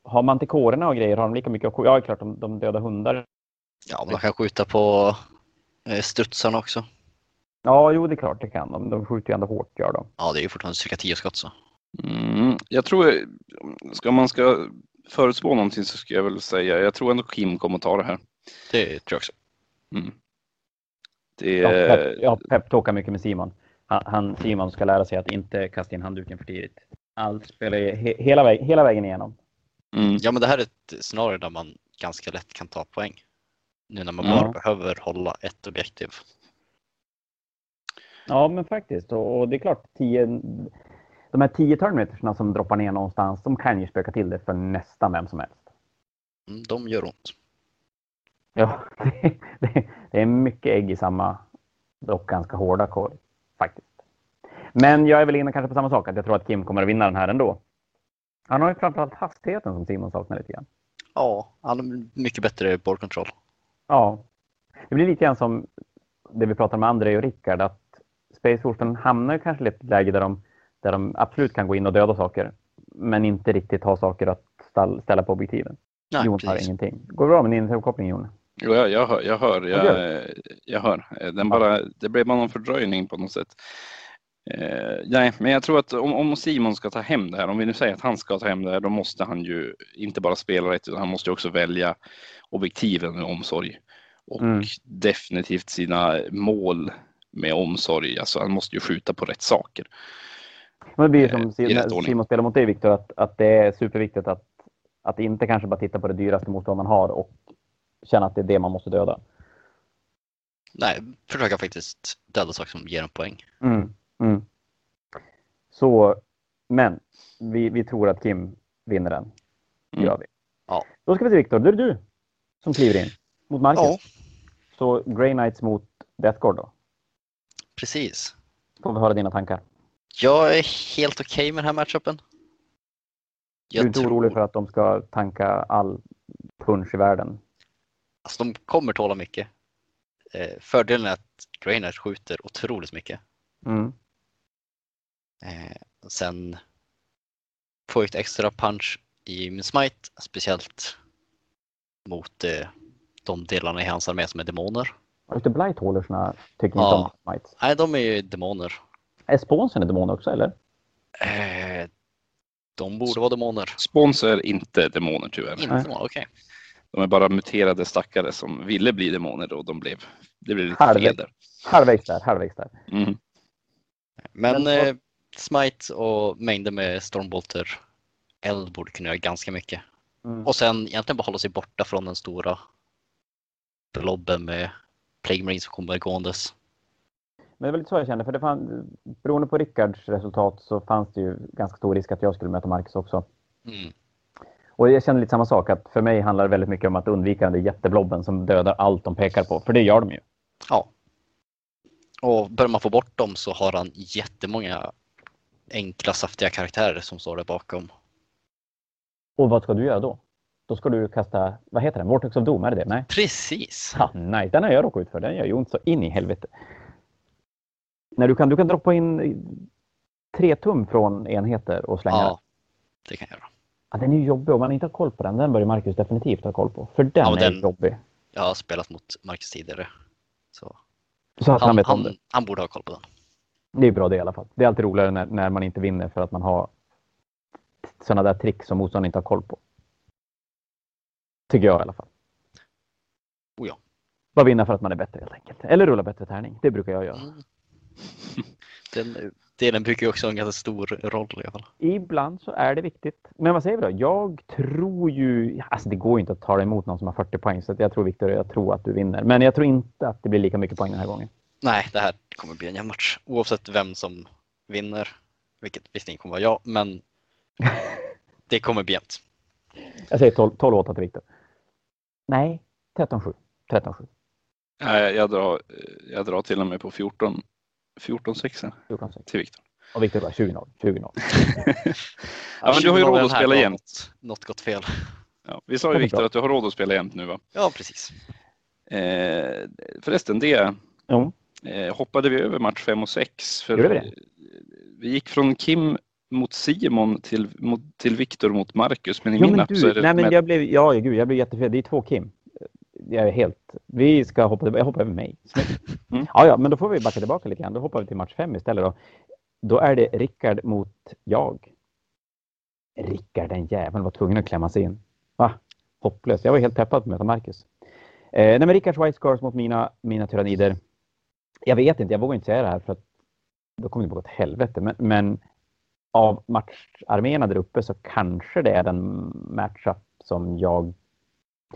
har mantikorerna och grejer, har de lika mycket att? Ja, det är klart, de, de döda hundar. Ja, man kan skjuta på eh, strutsarna också. Ja, jo, det är klart det kan de. De skjuter ju ändå hårt, gör de. Ja, det är ju fortfarande cirka 10 skott så. Mm, jag tror, ska man ska förutspå någonting så ska jag väl säga, jag tror ändå Kim kommer att ta det här. Det tror jag också. Mm. Det, Jag har pep, mycket med Simon. Han, han, Simon ska lära sig att inte kasta in handduken för tidigt. Allt spelar he, hela, väg, hela vägen igenom. mm, Ja, men det här är ett scenario där man ganska lätt kan ta poäng. Nu när man bara behöver hålla ett objektiv. Ja, men faktiskt. Och, och det är klart, tio, de här tio terminatorserna som droppar ner någonstans, de kan ju spöka till det för nästan vem som helst. Mm, de gör ont. Ja, det, det, det är mycket ägg i samma, dock ganska hårda korg, faktiskt. Men jag är väl inne kanske på samma sak, att jag tror att Kim kommer att vinna den här ändå. Han har ju framförallt hastigheten som Simon saknar lite grann. Ja, han har mycket bättre board control. Ja. Det blir lite grann som det vi pratade med André och Rickard, att Space Wolfen hamnar kanske i ett läge där de, där de absolut kan gå in och döda saker, men inte riktigt ha saker att ställa på objektiven. Nej, Jon har ingenting. Går det bra med din uppkoppling Jon? jo, jag, jag hör, jag hör, jag, jag hör. Den bara, det blev bara någon fördröjning på något sätt. Eh, nej, men jag tror att om, om Simon ska ta hem det här, om vi nu säger att han ska ta hem det här, då måste han ju inte bara spela rätt, utan han måste ju också välja objektiven med omsorg. Och Mm. definitivt sina mål med omsorg. Alltså han måste ju skjuta på rätt saker. Men det blir ju Eh, som ordning. Simon spelar mot dig Viktor, att, att det är superviktigt att, att inte kanske bara titta på det dyraste motståndaren har och känna att det är det man måste döda. Nej, försöka faktiskt döda saker som ger en poäng. Mm. Mm. Så, men vi, vi tror att Kim vinner den. Det Mm. gör vi. Ja. Då ska vi se Viktor, då är det du som kliver in mot Marcus. Ja. Så Grey Knights mot Deathguard då. Precis. Får vi höra dina tankar. Jag är helt okej med den här matchupen. Du är inte orolig för att de ska tanka all punch i världen? Alltså, de kommer tåla mycket. Eh, fördelen är att Grainers skjuter otroligt mycket. Mm. Eh, sen får jag ett extra punch i min smite, speciellt mot eh, de delarna i hans armé som är demoner. Just det, Blighthallersna tycker Ja. inte om Knights. Nej, de är ju demoner. Är sponsen en demon också eller? Eh, de borde vara demoner. Sponsor är inte demoner tyvärr. Inte demoner, okej. De är bara muterade stackare som ville bli demoner och de blev, det blev lite Halvvägs. fel där. Halvvägs där, halvvägs där. Mm. Men, Men eh, smite och mängder med stormbolter eld borde kunna göra ganska mycket. Mm. Och sen egentligen bara hålla sig borta från den stora blobben med Plague Marines som kommer gåendes. Men det var lite så jag kände, för det fann, beroende på Rickards resultat så fanns det ju ganska stor risk att jag skulle möta Marcus också. Mm. Och jag känner lite samma sak, att för mig handlar det väldigt mycket om att undvika den där jätteblobben som dödar allt de pekar på, för det gör de ju. Ja. Och börjar man få bort dem så har han jättemånga enkla saftiga karaktärer som står där bakom. Och vad ska du göra då? Då ska du kasta, vad heter den? Vortex of Doom, är det det? Nej? Precis! Ha, nej, den har jag råkat ut för. Den gör ju ont så in i helvete. När du kan, du kan droppa in tre tum från enheter och slänga. Ja, det kan jag göra. Ja, den är ju jobbig om man inte har koll på den. Den bör ju Marcus definitivt ha koll på. För den Ja, är den- jobbig. Jag har spelat mot Marcus tidigare. Så Så att han, han, vet om han, det. han borde ha koll på den. Det är bra det i alla fall. Det är alltid roligare när, när man inte vinner för att man har sådana där trick som motståndaren inte har koll på. Tycker jag i alla fall. Oh ja. Bara vinna för att man är bättre helt enkelt. Eller rulla bättre tärning. Det brukar jag göra. Mm. Den delen brukar ju också ha en ganska stor roll i alla fall. Ibland så är det viktigt. Men vad säger vi då? Jag tror ju... Alltså det går ju inte att ta emot någon som har 40 poäng. Så jag tror Viktor, jag tror att du vinner. Men jag tror inte att det blir lika mycket poäng den här gången. Nej, det här kommer bli en jämn match oavsett vem som vinner. Vilket visserligen kommer vara jag, men det kommer bli jämnt. Jag säger 12 12-8 till Viktor. Nej, 13-7. 13-7. Nej, jag, drar, jag drar till och med på 14, 14-6 14-6. till Viktor. Och Viktor bara 20-0. 20-0. Ja, men du har ju 20 råd att spela har jämnt. Något, gått fel. Ja, vi sa ju Viktor att du har råd att spela jämt nu va? Ja, precis. Eh, förresten, det Jo. eh, hoppade vi över match 5 och 6. För Gjorde vi det? vi gick från Kim mot Simon till, mot, till Viktor mot Marcus. Men i Jo, min men app så är du, det nej men med, jag blev, ja gud, jag blev jättefel. Det är två Kim. Jag är helt, vi ska hoppa, jag hoppar över mig. Mm. Ja, ja, men då får vi backa tillbaka lite grann. Då hoppar vi till match fem istället då. Då är det Rickard mot jag. Rickard den jäveln var tvungen att klämma sig in. Va? Hopplöst. Jag var helt peppad på att möta Marcus. Eh, nej men Rickards White Scars mot mina, mina tyrannider. Jag vet inte, jag vågar inte säga det här för att då kommer det gå åt helvete. Men, men av matcharméerna där uppe så kanske det är den matchup som jag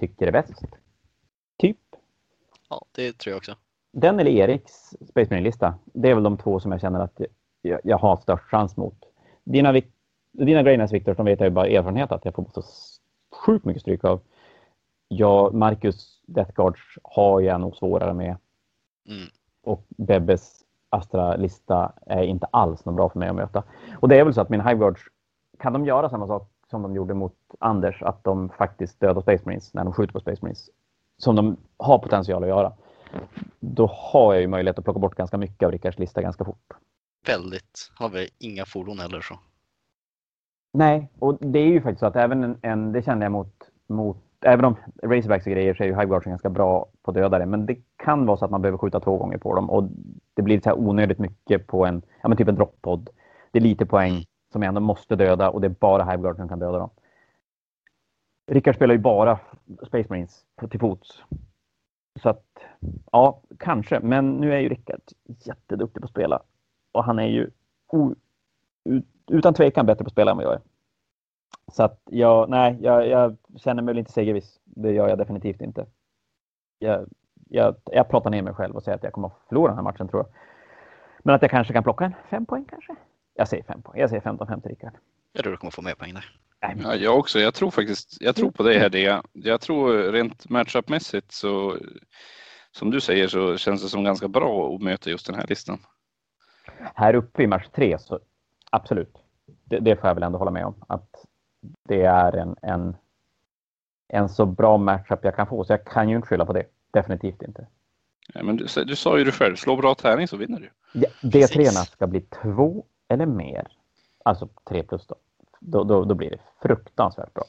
tycker är bäst. Typ. Ja, det tror jag också. Den eller Eriks Space Marine-lista. Det är väl de två som jag känner att jag, jag har störst chans mot. Dina, dina Greiners Viktor, som vet jag ju bara erfarenhet att jag får så sjukt mycket stryk av. Ja, Marcus Death Guards har jag nog svårare med. Mm. Och Bebbes Astra-lista är inte alls något bra för mig att möta. Och det är väl så att min Hive Guards, kan de göra samma sak som de gjorde mot Anders, att de faktiskt dödar Space Marines när de skjuter på Space Marines, som de har potential att göra, då har jag ju möjlighet att plocka bort ganska mycket av Rickards lista ganska fort. Väldigt. Har väl inga fordon heller så. Nej, och det är ju faktiskt så att även en, en det känner jag mot, mot även om racerbacks och grejer så är ju Hive Guards ganska bra på dödare, men det kan vara så att man behöver skjuta två gånger på dem och det blir så här onödigt mycket på en, ja men typ en droppod. Det är lite poäng som jag ändå måste döda och det är bara Hive Guards som kan döda dem. Rickard spelar ju bara Space Marines till fots. Så att, ja, kanske. Men nu är ju Rickard jätteduktig på att spela. Och han är ju utan tvekan bättre på att spela än vad jag är. Så att jag, nej, jag, jag känner mig väl inte segerviss. Det gör jag definitivt inte. Jag, jag, jag pratar ner mig själv och säger att jag kommer att förlora den här matchen tror jag. Men att jag kanske kan plocka en fem poäng kanske. Jag säger fem poäng. Jag säger 15-5 till Rickard. Jag tror du kommer få mer poäng där. Ja, jag också. Jag tror faktiskt, jag tror på dig här det. Jag tror rent matchup-mässigt så, som du säger så känns det som ganska bra att möta just den här listan. här uppe i match tre så absolut. Det, det får jag väl ändå hålla med om. Att det är en, en, en så bra matchup jag kan få. Så jag kan ju inte skylla på det. Definitivt inte. Ja, men du, du sa ju det själv, slå bra tärning så vinner du. Ja, D3 Precis. ska bli två eller mer. Alltså tre plus då. Då, då, då blir det fruktansvärt bra.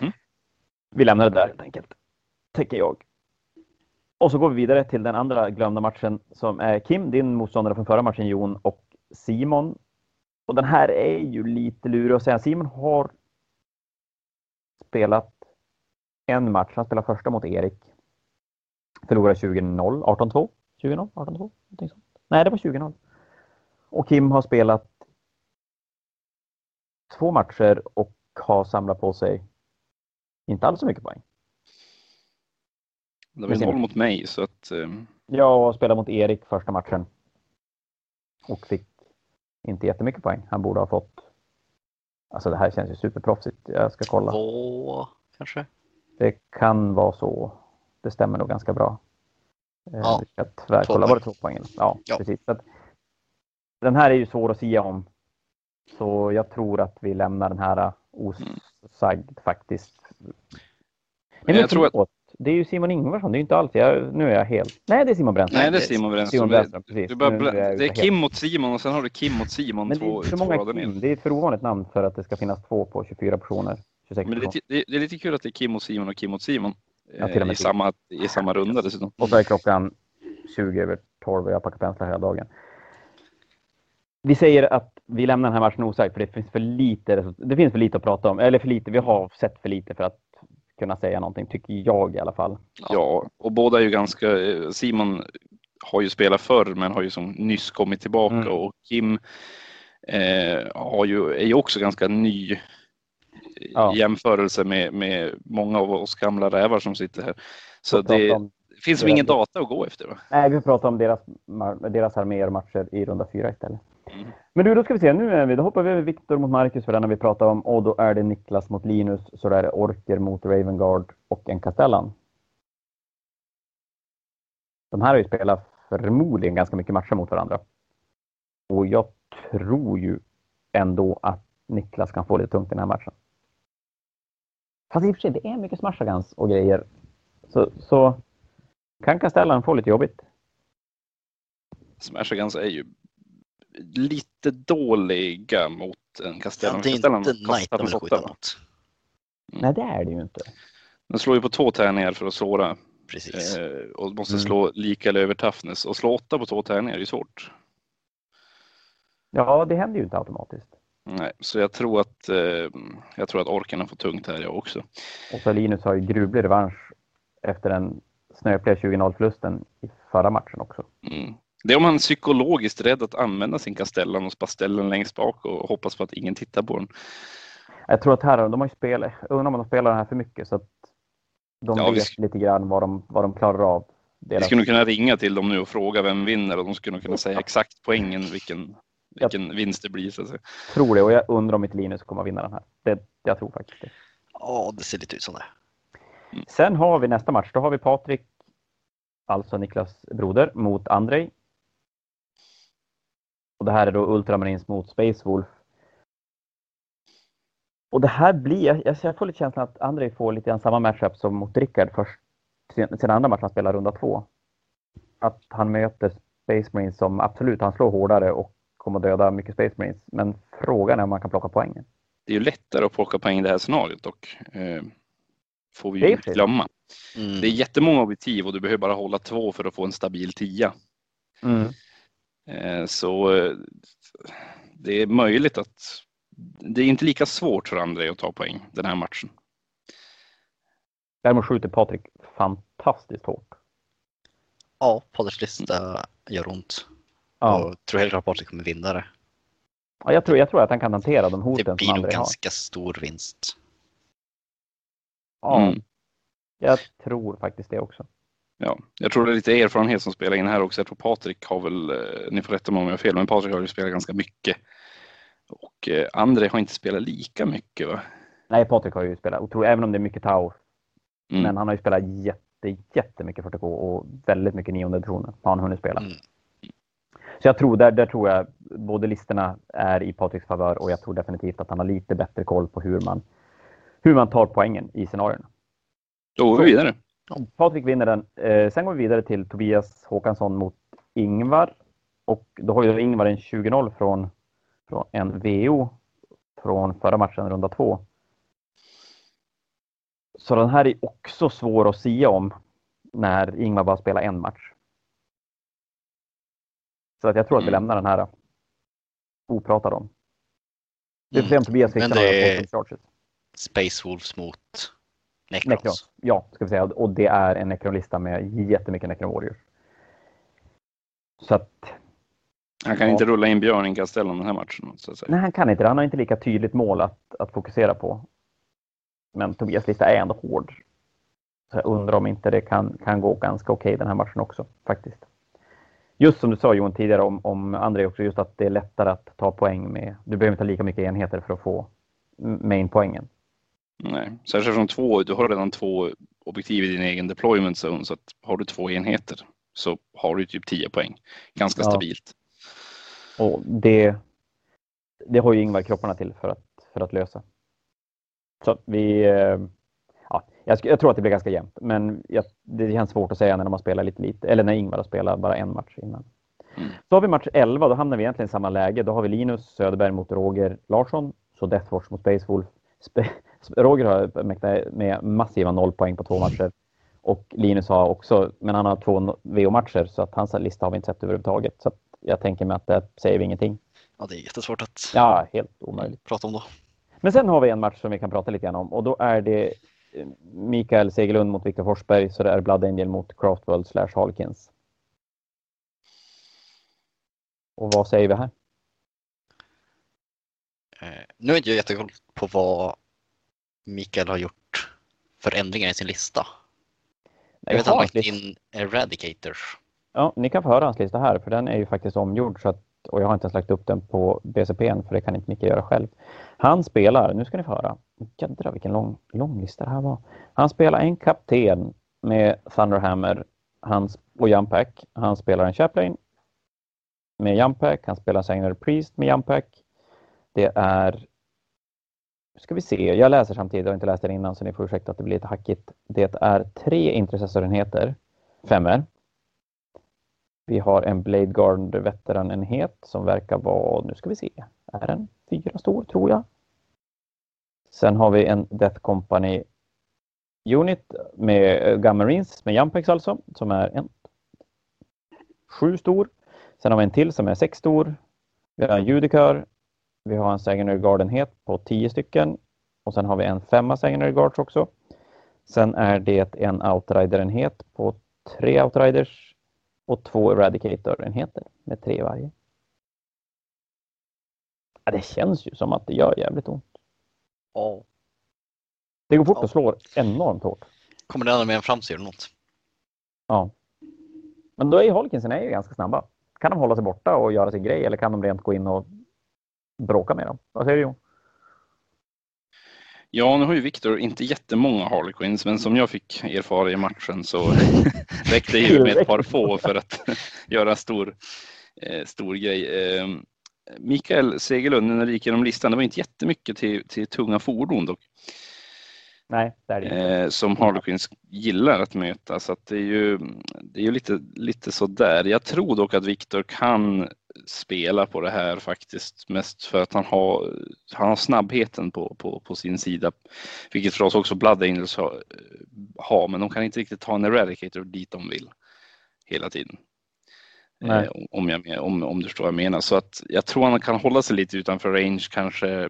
Mhm. Vi lämnar det där helt enkelt. Tänker jag. Och så går vi vidare till den andra glömda matchen som är Kim, din motståndare från förra matchen Jon och Simon. Och den här är ju lite lurig att säga. Simon har spelat en match. Han spelade första mot Erik. Förlorade 20-0, 18-2. 20-0, 18-2, någonting sånt. Nej, det var 20-0. Och Kim har spelat två matcher och har samlat på sig inte alls så mycket poäng. Det var noll mot mig så att eh, Jag spelade mot Erik första matchen. och fick inte jättemycket poäng. Han borde ha fått... Alltså det här känns ju superproffsigt. Jag ska kolla. Två kanske? Det kan vara så. Det stämmer nog ganska bra. Eh, Ja, Vi ska tvärkolla. Var det två poäng? Ja, Ja. precis. Den här är ju svår att sia om. Så jag tror att vi lämnar den här osagd faktiskt. Nej, men jag tror att-. Det är ju Simon Ingvarsson. Det är ju inte alls jag. Nu är jag helt... Nej, det är Simon Brännström. Nej, det är Simon Simon Brännström. Brännström, precis. Du blä- är jag det är helt- Kim mot Simon och sen har du Kim mot Simon Men det är för många Kim. Det är ett för ovanligt namn för att det ska finnas två på 24 personer. 26 Men det, är personer. det, är- lite kul att det är Kim mot Simon och Kim mot Simon. Ja, till och eh, med I till. samma, I samma runda dessutom. Och så är klockan 20 över 12 och jag packar penslar hela dagen. Vi säger att vi lämnar den här matchen osagd för det finns för lite, det finns för lite att prata om. Eller för lite, vi har sett för lite för att kunna säga någonting, tycker jag i alla fall. Ja, och båda är ju ganska... eh, Simon har ju spelat förr men har ju som nyss kommit tillbaka Mm. och Kim eh, har ju, är ju också ganska ny i Ja. jämförelse med, med många av oss gamla rävar som sitter här. Så det om, finns ju ingen data att gå efter. Va? nej, vi pratar om deras, deras arméer och matcher i runda fyra istället. Mm. Men du, då ska vi se. Nu är vi, då hoppar vi över Viktor mot Marcus för den har vi pratat om. Och då är det Niklas mot Linus. Så då är det Orker mot Ravengard och en Castellan. De här har ju spelat förmodligen ganska mycket matcher mot varandra. Och jag tror ju ändå att Niklas kan få lite tungt i den här matchen. Fast i och för sig, det är mycket smashagans och grejer. Så, så kan Castellan få lite jobbigt. Smashagans är ju lite dåliga mot en Castellan. Ja, det är Castellan inte kostar Knight de plus vill åtta, skjuta va? mot. Nej, det är det ju inte. Den slår ju på två tärningar för att såra Precis. eh, och måste Mm. slå lika eller över toughness. Och slå åtta på två tärningar är ju svårt. Ja, det händer ju inte automatiskt. Nej, så jag tror att eh, jag tror att orkarna får tungt här jag också. Och så Linus har ju gruvlig revansch efter den snöpliga 20-0-förlusten i förra matchen också. Mm. Det är om han är psykologiskt rädd att använda sin Castellan och den längst bak och hoppas på att ingen tittar på den. Jag tror att här, de har ju spelat, jag undrar om de spelar den här för mycket så att de Ja, vi vet sk- lite grann vad de, vad de klarar av. Vi Deras, skulle nog kunna ringa till dem nu och fråga vem vinner och de skulle nog kunna säga exakt poängen vilken, vilken vinst det blir. Så att säga. tror det och jag undrar om inte Linus kommer att vinna den här. Det, jag tror faktiskt det. Ja, det ser lite ut som det. Sen har vi nästa match. Då har vi Patrik, alltså Niklas broder, mot Andrei. Och det här är då Ultramarines mot Space Wolf. Och det här blir, jag, jag- får lite känslan att Andrei får lite grann samma matchup som mot Rickard först, sen, sen andra matchen han spelar runda två. Att han möter Space Marines som absolut, han slår hårdare och kommer döda mycket Space Marines. Men frågan är om man kan plocka poängen. Det är ju lättare att plocka poäng i det här scenariot dock. Eh, får vi ju inte glömma. Mm. Det är jättemånga objektiv och du behöver bara hålla två för att få en stabil tia. Eh, Så eh, det är möjligt att det är inte lika svårt för André att ta poäng den här matchen. Däremot skjuter Patrik fantastiskt hårt. Ja, Patriks lista gör ont. Ja. Och tror heller att Patrik kommer vinna det. Ja, jag, tror, jag tror att han kan hantera de Det hoten som blir nog Andrei har. ganska stor vinst. Ja, Mm. jag tror faktiskt det också. Ja, jag tror det är lite erfarenhet som spelar in här också. Jag tror Patrik har väl, eh, ni får rätta mig om jag har fel, men Patrik har ju spelat ganska mycket. Och eh, André har inte spelat lika mycket va? Nej, Patrik har ju spelat otroligt, även om det är mycket Tau. Mm. Men han har ju spelat jätte, jättemycket 40K och väldigt mycket nionde editioner har han hunnit spela. Mm. Så jag tror, där, där tror jag både listorna är i Patriks favör och jag tror definitivt att han har lite bättre koll på hur man, hur man tar poängen i scenarierna. Då går vi vidare. Patrik vinner den. Eh, sen går vi vidare till Tobias Håkansson mot Ingvar. Och då har ju Ingvar en 20-0 från, från en VO från förra matchen, runda två. Så den här är också svår att sia om när Ingvar bara spelar en match. Så att jag tror att vi Mm. lämnar den här opratad om. Vi får se Mm. om Tobias fixar några är charges. Space Wolves mot Necrons. Necron. Ja, ska vi säga. Och det är en Necron-lista med jättemycket Necron Warriors. Så att, Han kan Ja. inte rulla in Björn i Castellan den här matchen. Så att säga. nej han kan inte det. Han har inte lika tydligt mål att, att fokusera på. Men Tobias lista är ändå hård. Så jag undrar om inte det kan, kan gå ganska okej den här matchen också faktiskt. just som du sa Johan tidigare om, om André också, just att det är lättare att ta poäng med. Du behöver inte ha lika mycket enheter för att få main-poängen. Nej, särskilt som två, du har redan två objektiv i din egen deployment zone, så att har du två enheter så har du typ 10 poäng. Ganska ja. stabilt. Och det, det har ju Ingvar kropparna till för att, för att lösa. Så vi, eh, ja, jag, jag, tror att det blir ganska jämnt, men jag, det känns svårt att säga när man spelar lite, lite eller när Ingvar har spelat bara en match innan. Mm. Så har vi match 11, då hamnar vi egentligen i samma läge. Då har vi Linus Söderberg mot Roger Larsson, så Deathwatch mot Spacewolf. Spe Roger har mäktat med massiva noll poäng på två matcher. Och Linus har också, men han har två VO-matcher så att hans lista har vi inte sett överhuvudtaget. Så jag tänker mig att det säger vi ingenting. Ja, det är jättesvårt att ja, helt omöjligt. prata om då. Men sen har vi en match som vi kan prata lite grann om och då är det eh, Mikael Segelund mot Viktor Forsberg så det är Blood Angel mot Craftworld slash Harlequins. Och vad säger vi här? Eh, nu är inte jag jättekoll på vad Mikael har gjort för ändringar i sin lista. Jag vet att han har lagt in Eradicators. Ja, ni kan få höra hans lista här för den är ju faktiskt omgjord så att, och jag har inte ens lagt upp den på BCP än för det kan inte Micke göra själv. Han spelar, nu ska ni få höra, jädrar vilken lång, lång lista det här var. Han spelar en kapten med Thunderhammer hans, och Jumpack. Han spelar en Chaplain med Jumpack. Han spelar en Sanguinary Priest med Jumpack. Det är ska vi se, jag läser samtidigt, jag har inte läst den innan så ni får ursäkta att det blir lite hackigt. Det är tre intercessorenheter, femmer. Vi har en Blade Guard veteranenhet som verkar vara, nu ska vi se, är den fyra stor tror jag. Sen har vi en Death Company Unit med eh, Gammarines med Jumpex alltså, som är en sju stor. Sen har vi en till som är sex stor. Vi har en Judikör vi har en Secondary Guard-enhet på 10 stycken och sen har vi en femma Secondary Guards också. Sen är det en Outrider-enhet på tre Outriders och två Eradicator-enheter med tre varje. Ja, det känns ju som att det gör jävligt ont. Ja. Det går fort ja. att slå enormt hårt. Kommer den med en framsida eller något? Ja. Men då är Holkinsen är ju ganska snabba. Kan de hålla sig borta och göra sin grej eller kan de rent gå in och bråka med dem. Vad säger du Jon? Ja, nu har ju Viktor inte jättemånga Harlequins, men som jag fick erfara i matchen så räckte det ju med ett par få för att göra stor, eh, stor grej. Eh, Mikael Segerlund, när du gick igenom listan, det var inte jättemycket till, till tunga fordon dock. Nej, det är det inte. Eh, som Harlequins gillar att möta, så att det är ju, det är ju lite, lite sådär. Jag tror dock att Viktor kan spela på det här faktiskt mest för att han har, han har snabbheten på, på, på sin sida. Vilket förstås också Blood Angels har, har, men de kan inte riktigt ta en Eradicator dit de vill hela tiden. Eh, om, jag, om, om du förstår vad jag menar. Så att jag tror han kan hålla sig lite utanför range, kanske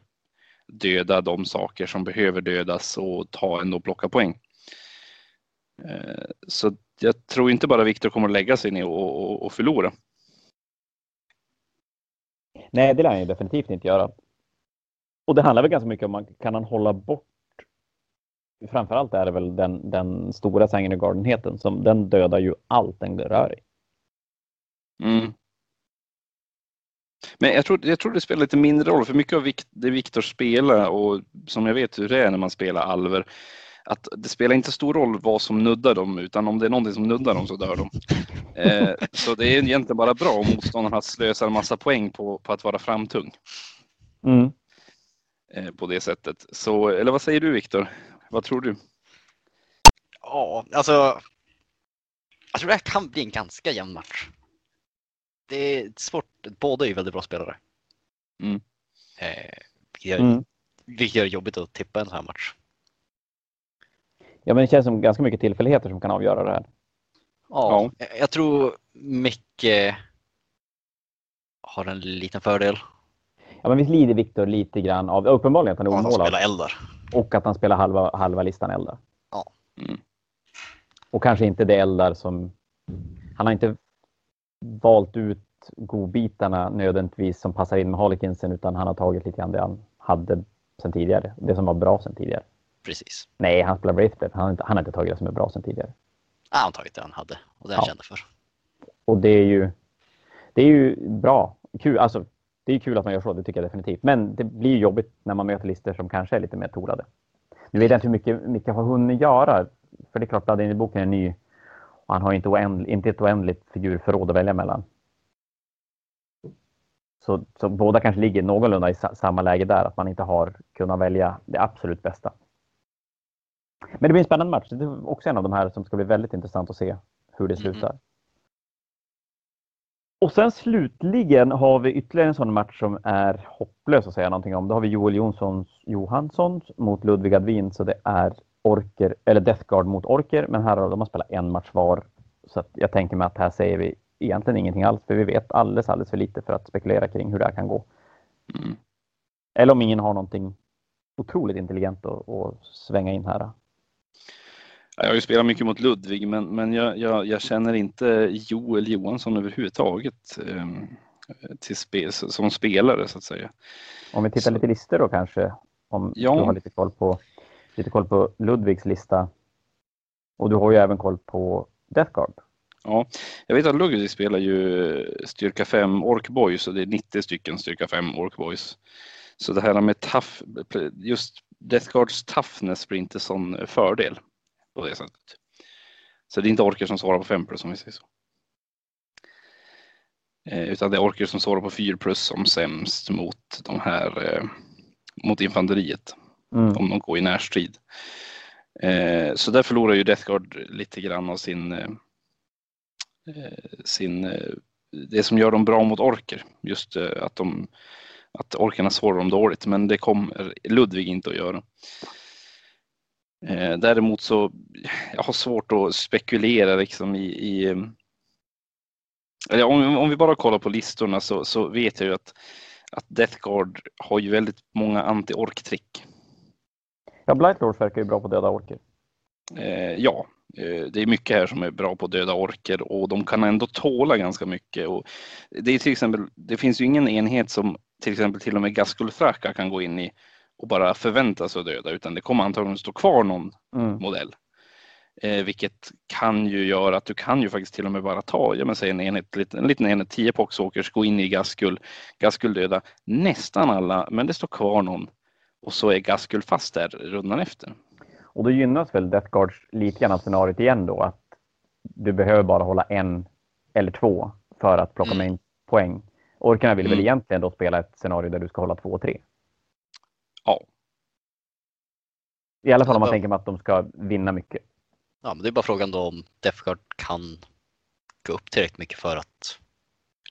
döda de saker som behöver dödas och ta ändå plocka poäng. Eh, så jag tror inte bara Viktor kommer att lägga sig ner och, och, och förlora. Nej, det lär han ju definitivt inte göra. Och det handlar väl ganska mycket om man kan han hålla bort Framförallt är det väl den, den stora Sanguinary som den dödar ju allt den rör i. Mm. Men jag tror, jag tror det spelar lite mindre roll, för mycket av det Viktor spelar och som jag vet hur det är när man spelar alver, att det spelar inte stor roll vad som nuddar dem, utan om det är någonting som nuddar dem så dör de. Eh, så det är egentligen bara bra om motståndarna slösar en massa poäng på, på att vara framtung. Mm. Eh, på det sättet. Så, eller vad säger du Viktor? Vad tror du? Ja, alltså. Jag tror det här kan bli en ganska jämn match. Det är svårt. Båda är ju väldigt bra spelare. Mm. Eh, vilket, gör, mm. vilket gör det jobbigt att tippa en sån här match. Ja, men det känns som ganska mycket tillfälligheter som kan avgöra det här. Ja, ja. jag tror Micke har en liten fördel. Ja, men visst lider Viktor lite grann av, uppenbarligen att han är omålad. Att han spelar eldar. Och att han spelar halva, halva listan eldar. Ja. Mm. Och kanske inte det eldar som... Han har inte valt ut godbitarna nödvändigtvis som passar in med Harlekinsen utan han har tagit lite grann det han hade sen tidigare. Det som var bra sen tidigare. Precis. Nej, han spelar Wraithblade. Han, har inte, han har inte tagit det som är bra sen tidigare. Ja, han har tagit det han hade och det han ja. kände för. Och det är ju... det är ju bra. Kul, alltså, det är kul att man gör så, det tycker jag definitivt. Men det blir jobbigt när man möter listor som kanske är lite mer torade. Nu vet jag inte hur mycket Micke har hunnit göra. För det är klart, Blood boken är ny. Han har inte, oändligt, inte ett oändligt figurförråd att välja mellan. Så, så båda kanske ligger någorlunda i samma läge där, att man inte har kunnat välja det absolut bästa. Men det blir en spännande match. Det är också en av de här som ska bli väldigt intressant att se hur det slutar. Mm. Och sen slutligen har vi ytterligare en sån match som är hopplös att säga någonting om. Då har vi Joel Jonssons Johansson mot Ludvig Advin, så det är Orker, eller Death Guard mot Orker, men här har de har spelat en match var. Så jag tänker mig att här säger vi egentligen ingenting alls, för vi vet alldeles, alldeles för lite för att spekulera kring hur det här kan gå. Mm. Eller om ingen har någonting otroligt intelligent att, att svänga in här. Jag har ju spelat mycket mot Ludvig, men, men jag, jag, jag känner inte Joel Johansson överhuvudtaget eh, till spe, som spelare så att säga. Om vi tittar så. lite listor då kanske, om ja. du har lite koll, på, lite koll på Ludvigs lista. Och du har ju även koll på Death Guard. Ja, jag vet att Ludvig spelar ju styrka 5 Ork Boys och det är 90 stycken styrka 5 Ork Boys. Så det här med tough, just Death Guards toughness blir inte sån fördel på det sättet. Så det är inte orker som svarar på 5 plus om vi säger så. Eh, utan det är orker som svarar på 4 plus som sämst mot de här eh, mot infanteriet. Mm. Om de går i närstrid. Eh, så där förlorar ju Death Guard lite grann av sin, eh, eh sin eh, det som gör dem bra mot orker. Just eh, att, de, att orkerna svarar dem dåligt, men det kommer Ludvig inte att göra. Eh, däremot så jag har svårt att spekulera liksom i, i eh, eller om, om vi bara kollar på listorna så, så vet jag ju att, att Death Guard har ju väldigt många anti-ork-trick. Ja, Blightlords verkar ju bra på döda orker. Eh, ja, eh, det är mycket här som är bra på döda orker och de kan ändå tåla ganska mycket. Och det, är till exempel, det finns ju ingen enhet som till exempel till och med Gaskulfraka kan gå in i och bara förvänta sig att döda utan det kommer antagligen stå kvar någon mm. modell. Eh, vilket kan ju göra att du kan ju faktiskt till och med bara ta, ja men säg en enhet, en liten enhet, 10 poxåkers, gå in i Gaskul, Gaskul döda nästan alla, men det står kvar någon och så är Gaskul fast där rundan efter. Och då gynnas väl Death Guards lite grann av scenariot igen då att du behöver bara hålla en eller två för att plocka mm. med poäng. Orkarna vill mm. väl egentligen då spela ett scenario där du ska hålla två och tre? Ja. I alla fall om man tänker mig att de ska vinna mycket. Ja, men det är bara frågan då om Defgard kan gå upp tillräckligt mycket för att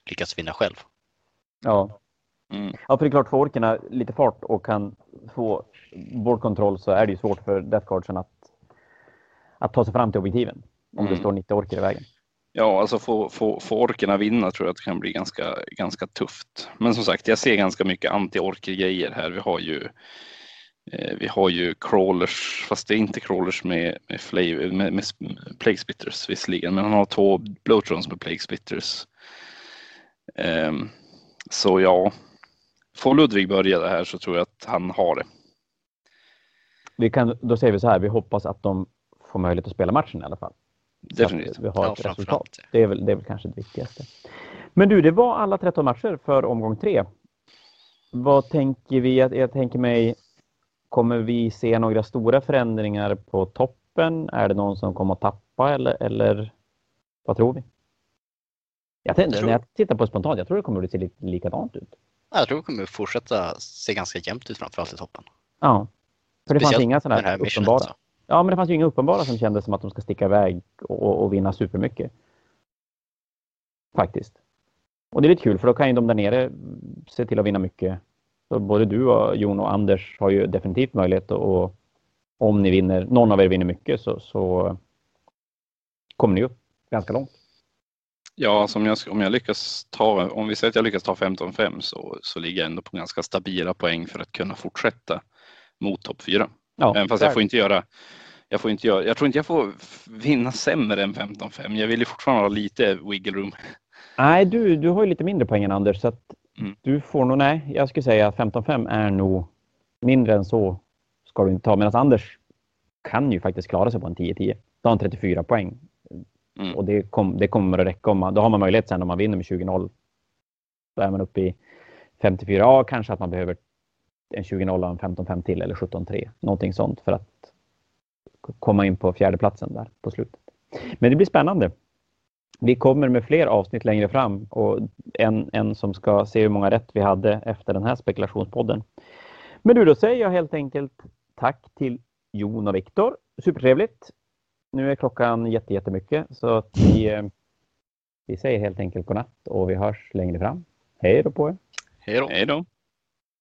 lyckas vinna själv. Ja. Mm. Ja, för det är klart, får orkerna lite fart och kan få boardkontroll så är det ju svårt för Deathguardsen att, att ta sig fram till objektiven om mm. det står 90 orker i vägen. Ja, alltså få, få, få orkerna vinna tror jag att det kan bli ganska, ganska tufft. Men som sagt, jag ser ganska mycket anti-orker-grejer här. Vi har ju eh, vi har ju crawlers, fast det är inte crawlers med, med, flavor, med, med plague spitters visserligen, men han har två blowtrons med plague spitters. Um, så ja, får Ludvig börja det här så tror jag att han har det. Vi kan, då säger vi så här, vi hoppas att de får möjlighet att spela matchen i alla fall. Definitivt. vi har ett resultat. Det är, väl, det är väl kanske det viktigaste. Men du, det var alla 13 matcher för omgång tre. Vad tänker vi? Jag, jag tänker mig, kommer vi se några stora förändringar på toppen? Är det någon som kommer att tappa eller, eller vad tror vi? Jag tänkte, jag tror... När jag tittar på spontant, jag tror det kommer att se lite likadant ut. Jag tror det kommer fortsätta se ganska jämnt ut framförallt i toppen. Ja. För det Speciellt fanns inga sådana här uppenbara. Ja, men det fanns ju inga uppenbara som kändes som att de ska sticka iväg och, och vinna supermycket. Faktiskt. Och det är lite kul för då kan ju de där nere se till att vinna mycket. Så både du och Jon och Anders har ju definitivt möjlighet att om ni vinner, någon av er vinner mycket så, så kommer ni upp ganska långt. Ja, alltså om, jag, om jag lyckas ta, om vi säger att jag lyckas ta 15-5 så, så ligger jag ändå på ganska stabila poäng för att kunna fortsätta mot topp 4. Ja, Även fast jag får inte göra jag, får inte göra, jag tror inte jag får vinna sämre än 15-5. Jag vill ju fortfarande ha lite wiggle room. Nej, du, du har ju lite mindre poäng än Anders så att mm. du får nog, nej, jag skulle säga att 15-5 är nog mindre än så ska du inte ta. Medan Anders kan ju faktiskt klara sig på en 10-10. Då har han 34 poäng. Mm. Och det, kom, det kommer att räcka om man, då har man möjlighet sen om man vinner med 20-0 Då är man uppe i 54. Ja, kanske att man behöver en 20-0, en 15-5 till eller 17-3. Någonting sånt för att komma in på fjärdeplatsen där på slutet. Men det blir spännande. Vi kommer med fler avsnitt längre fram och en, en som ska se hur många rätt vi hade efter den här spekulationspodden. Men du, då säger jag helt enkelt tack till Jon och Viktor. Supertrevligt. Nu är klockan jätte, jättemycket så att vi, eh, vi säger helt enkelt godnatt och vi hörs längre fram. Hej då på er! Hej då! Hej då!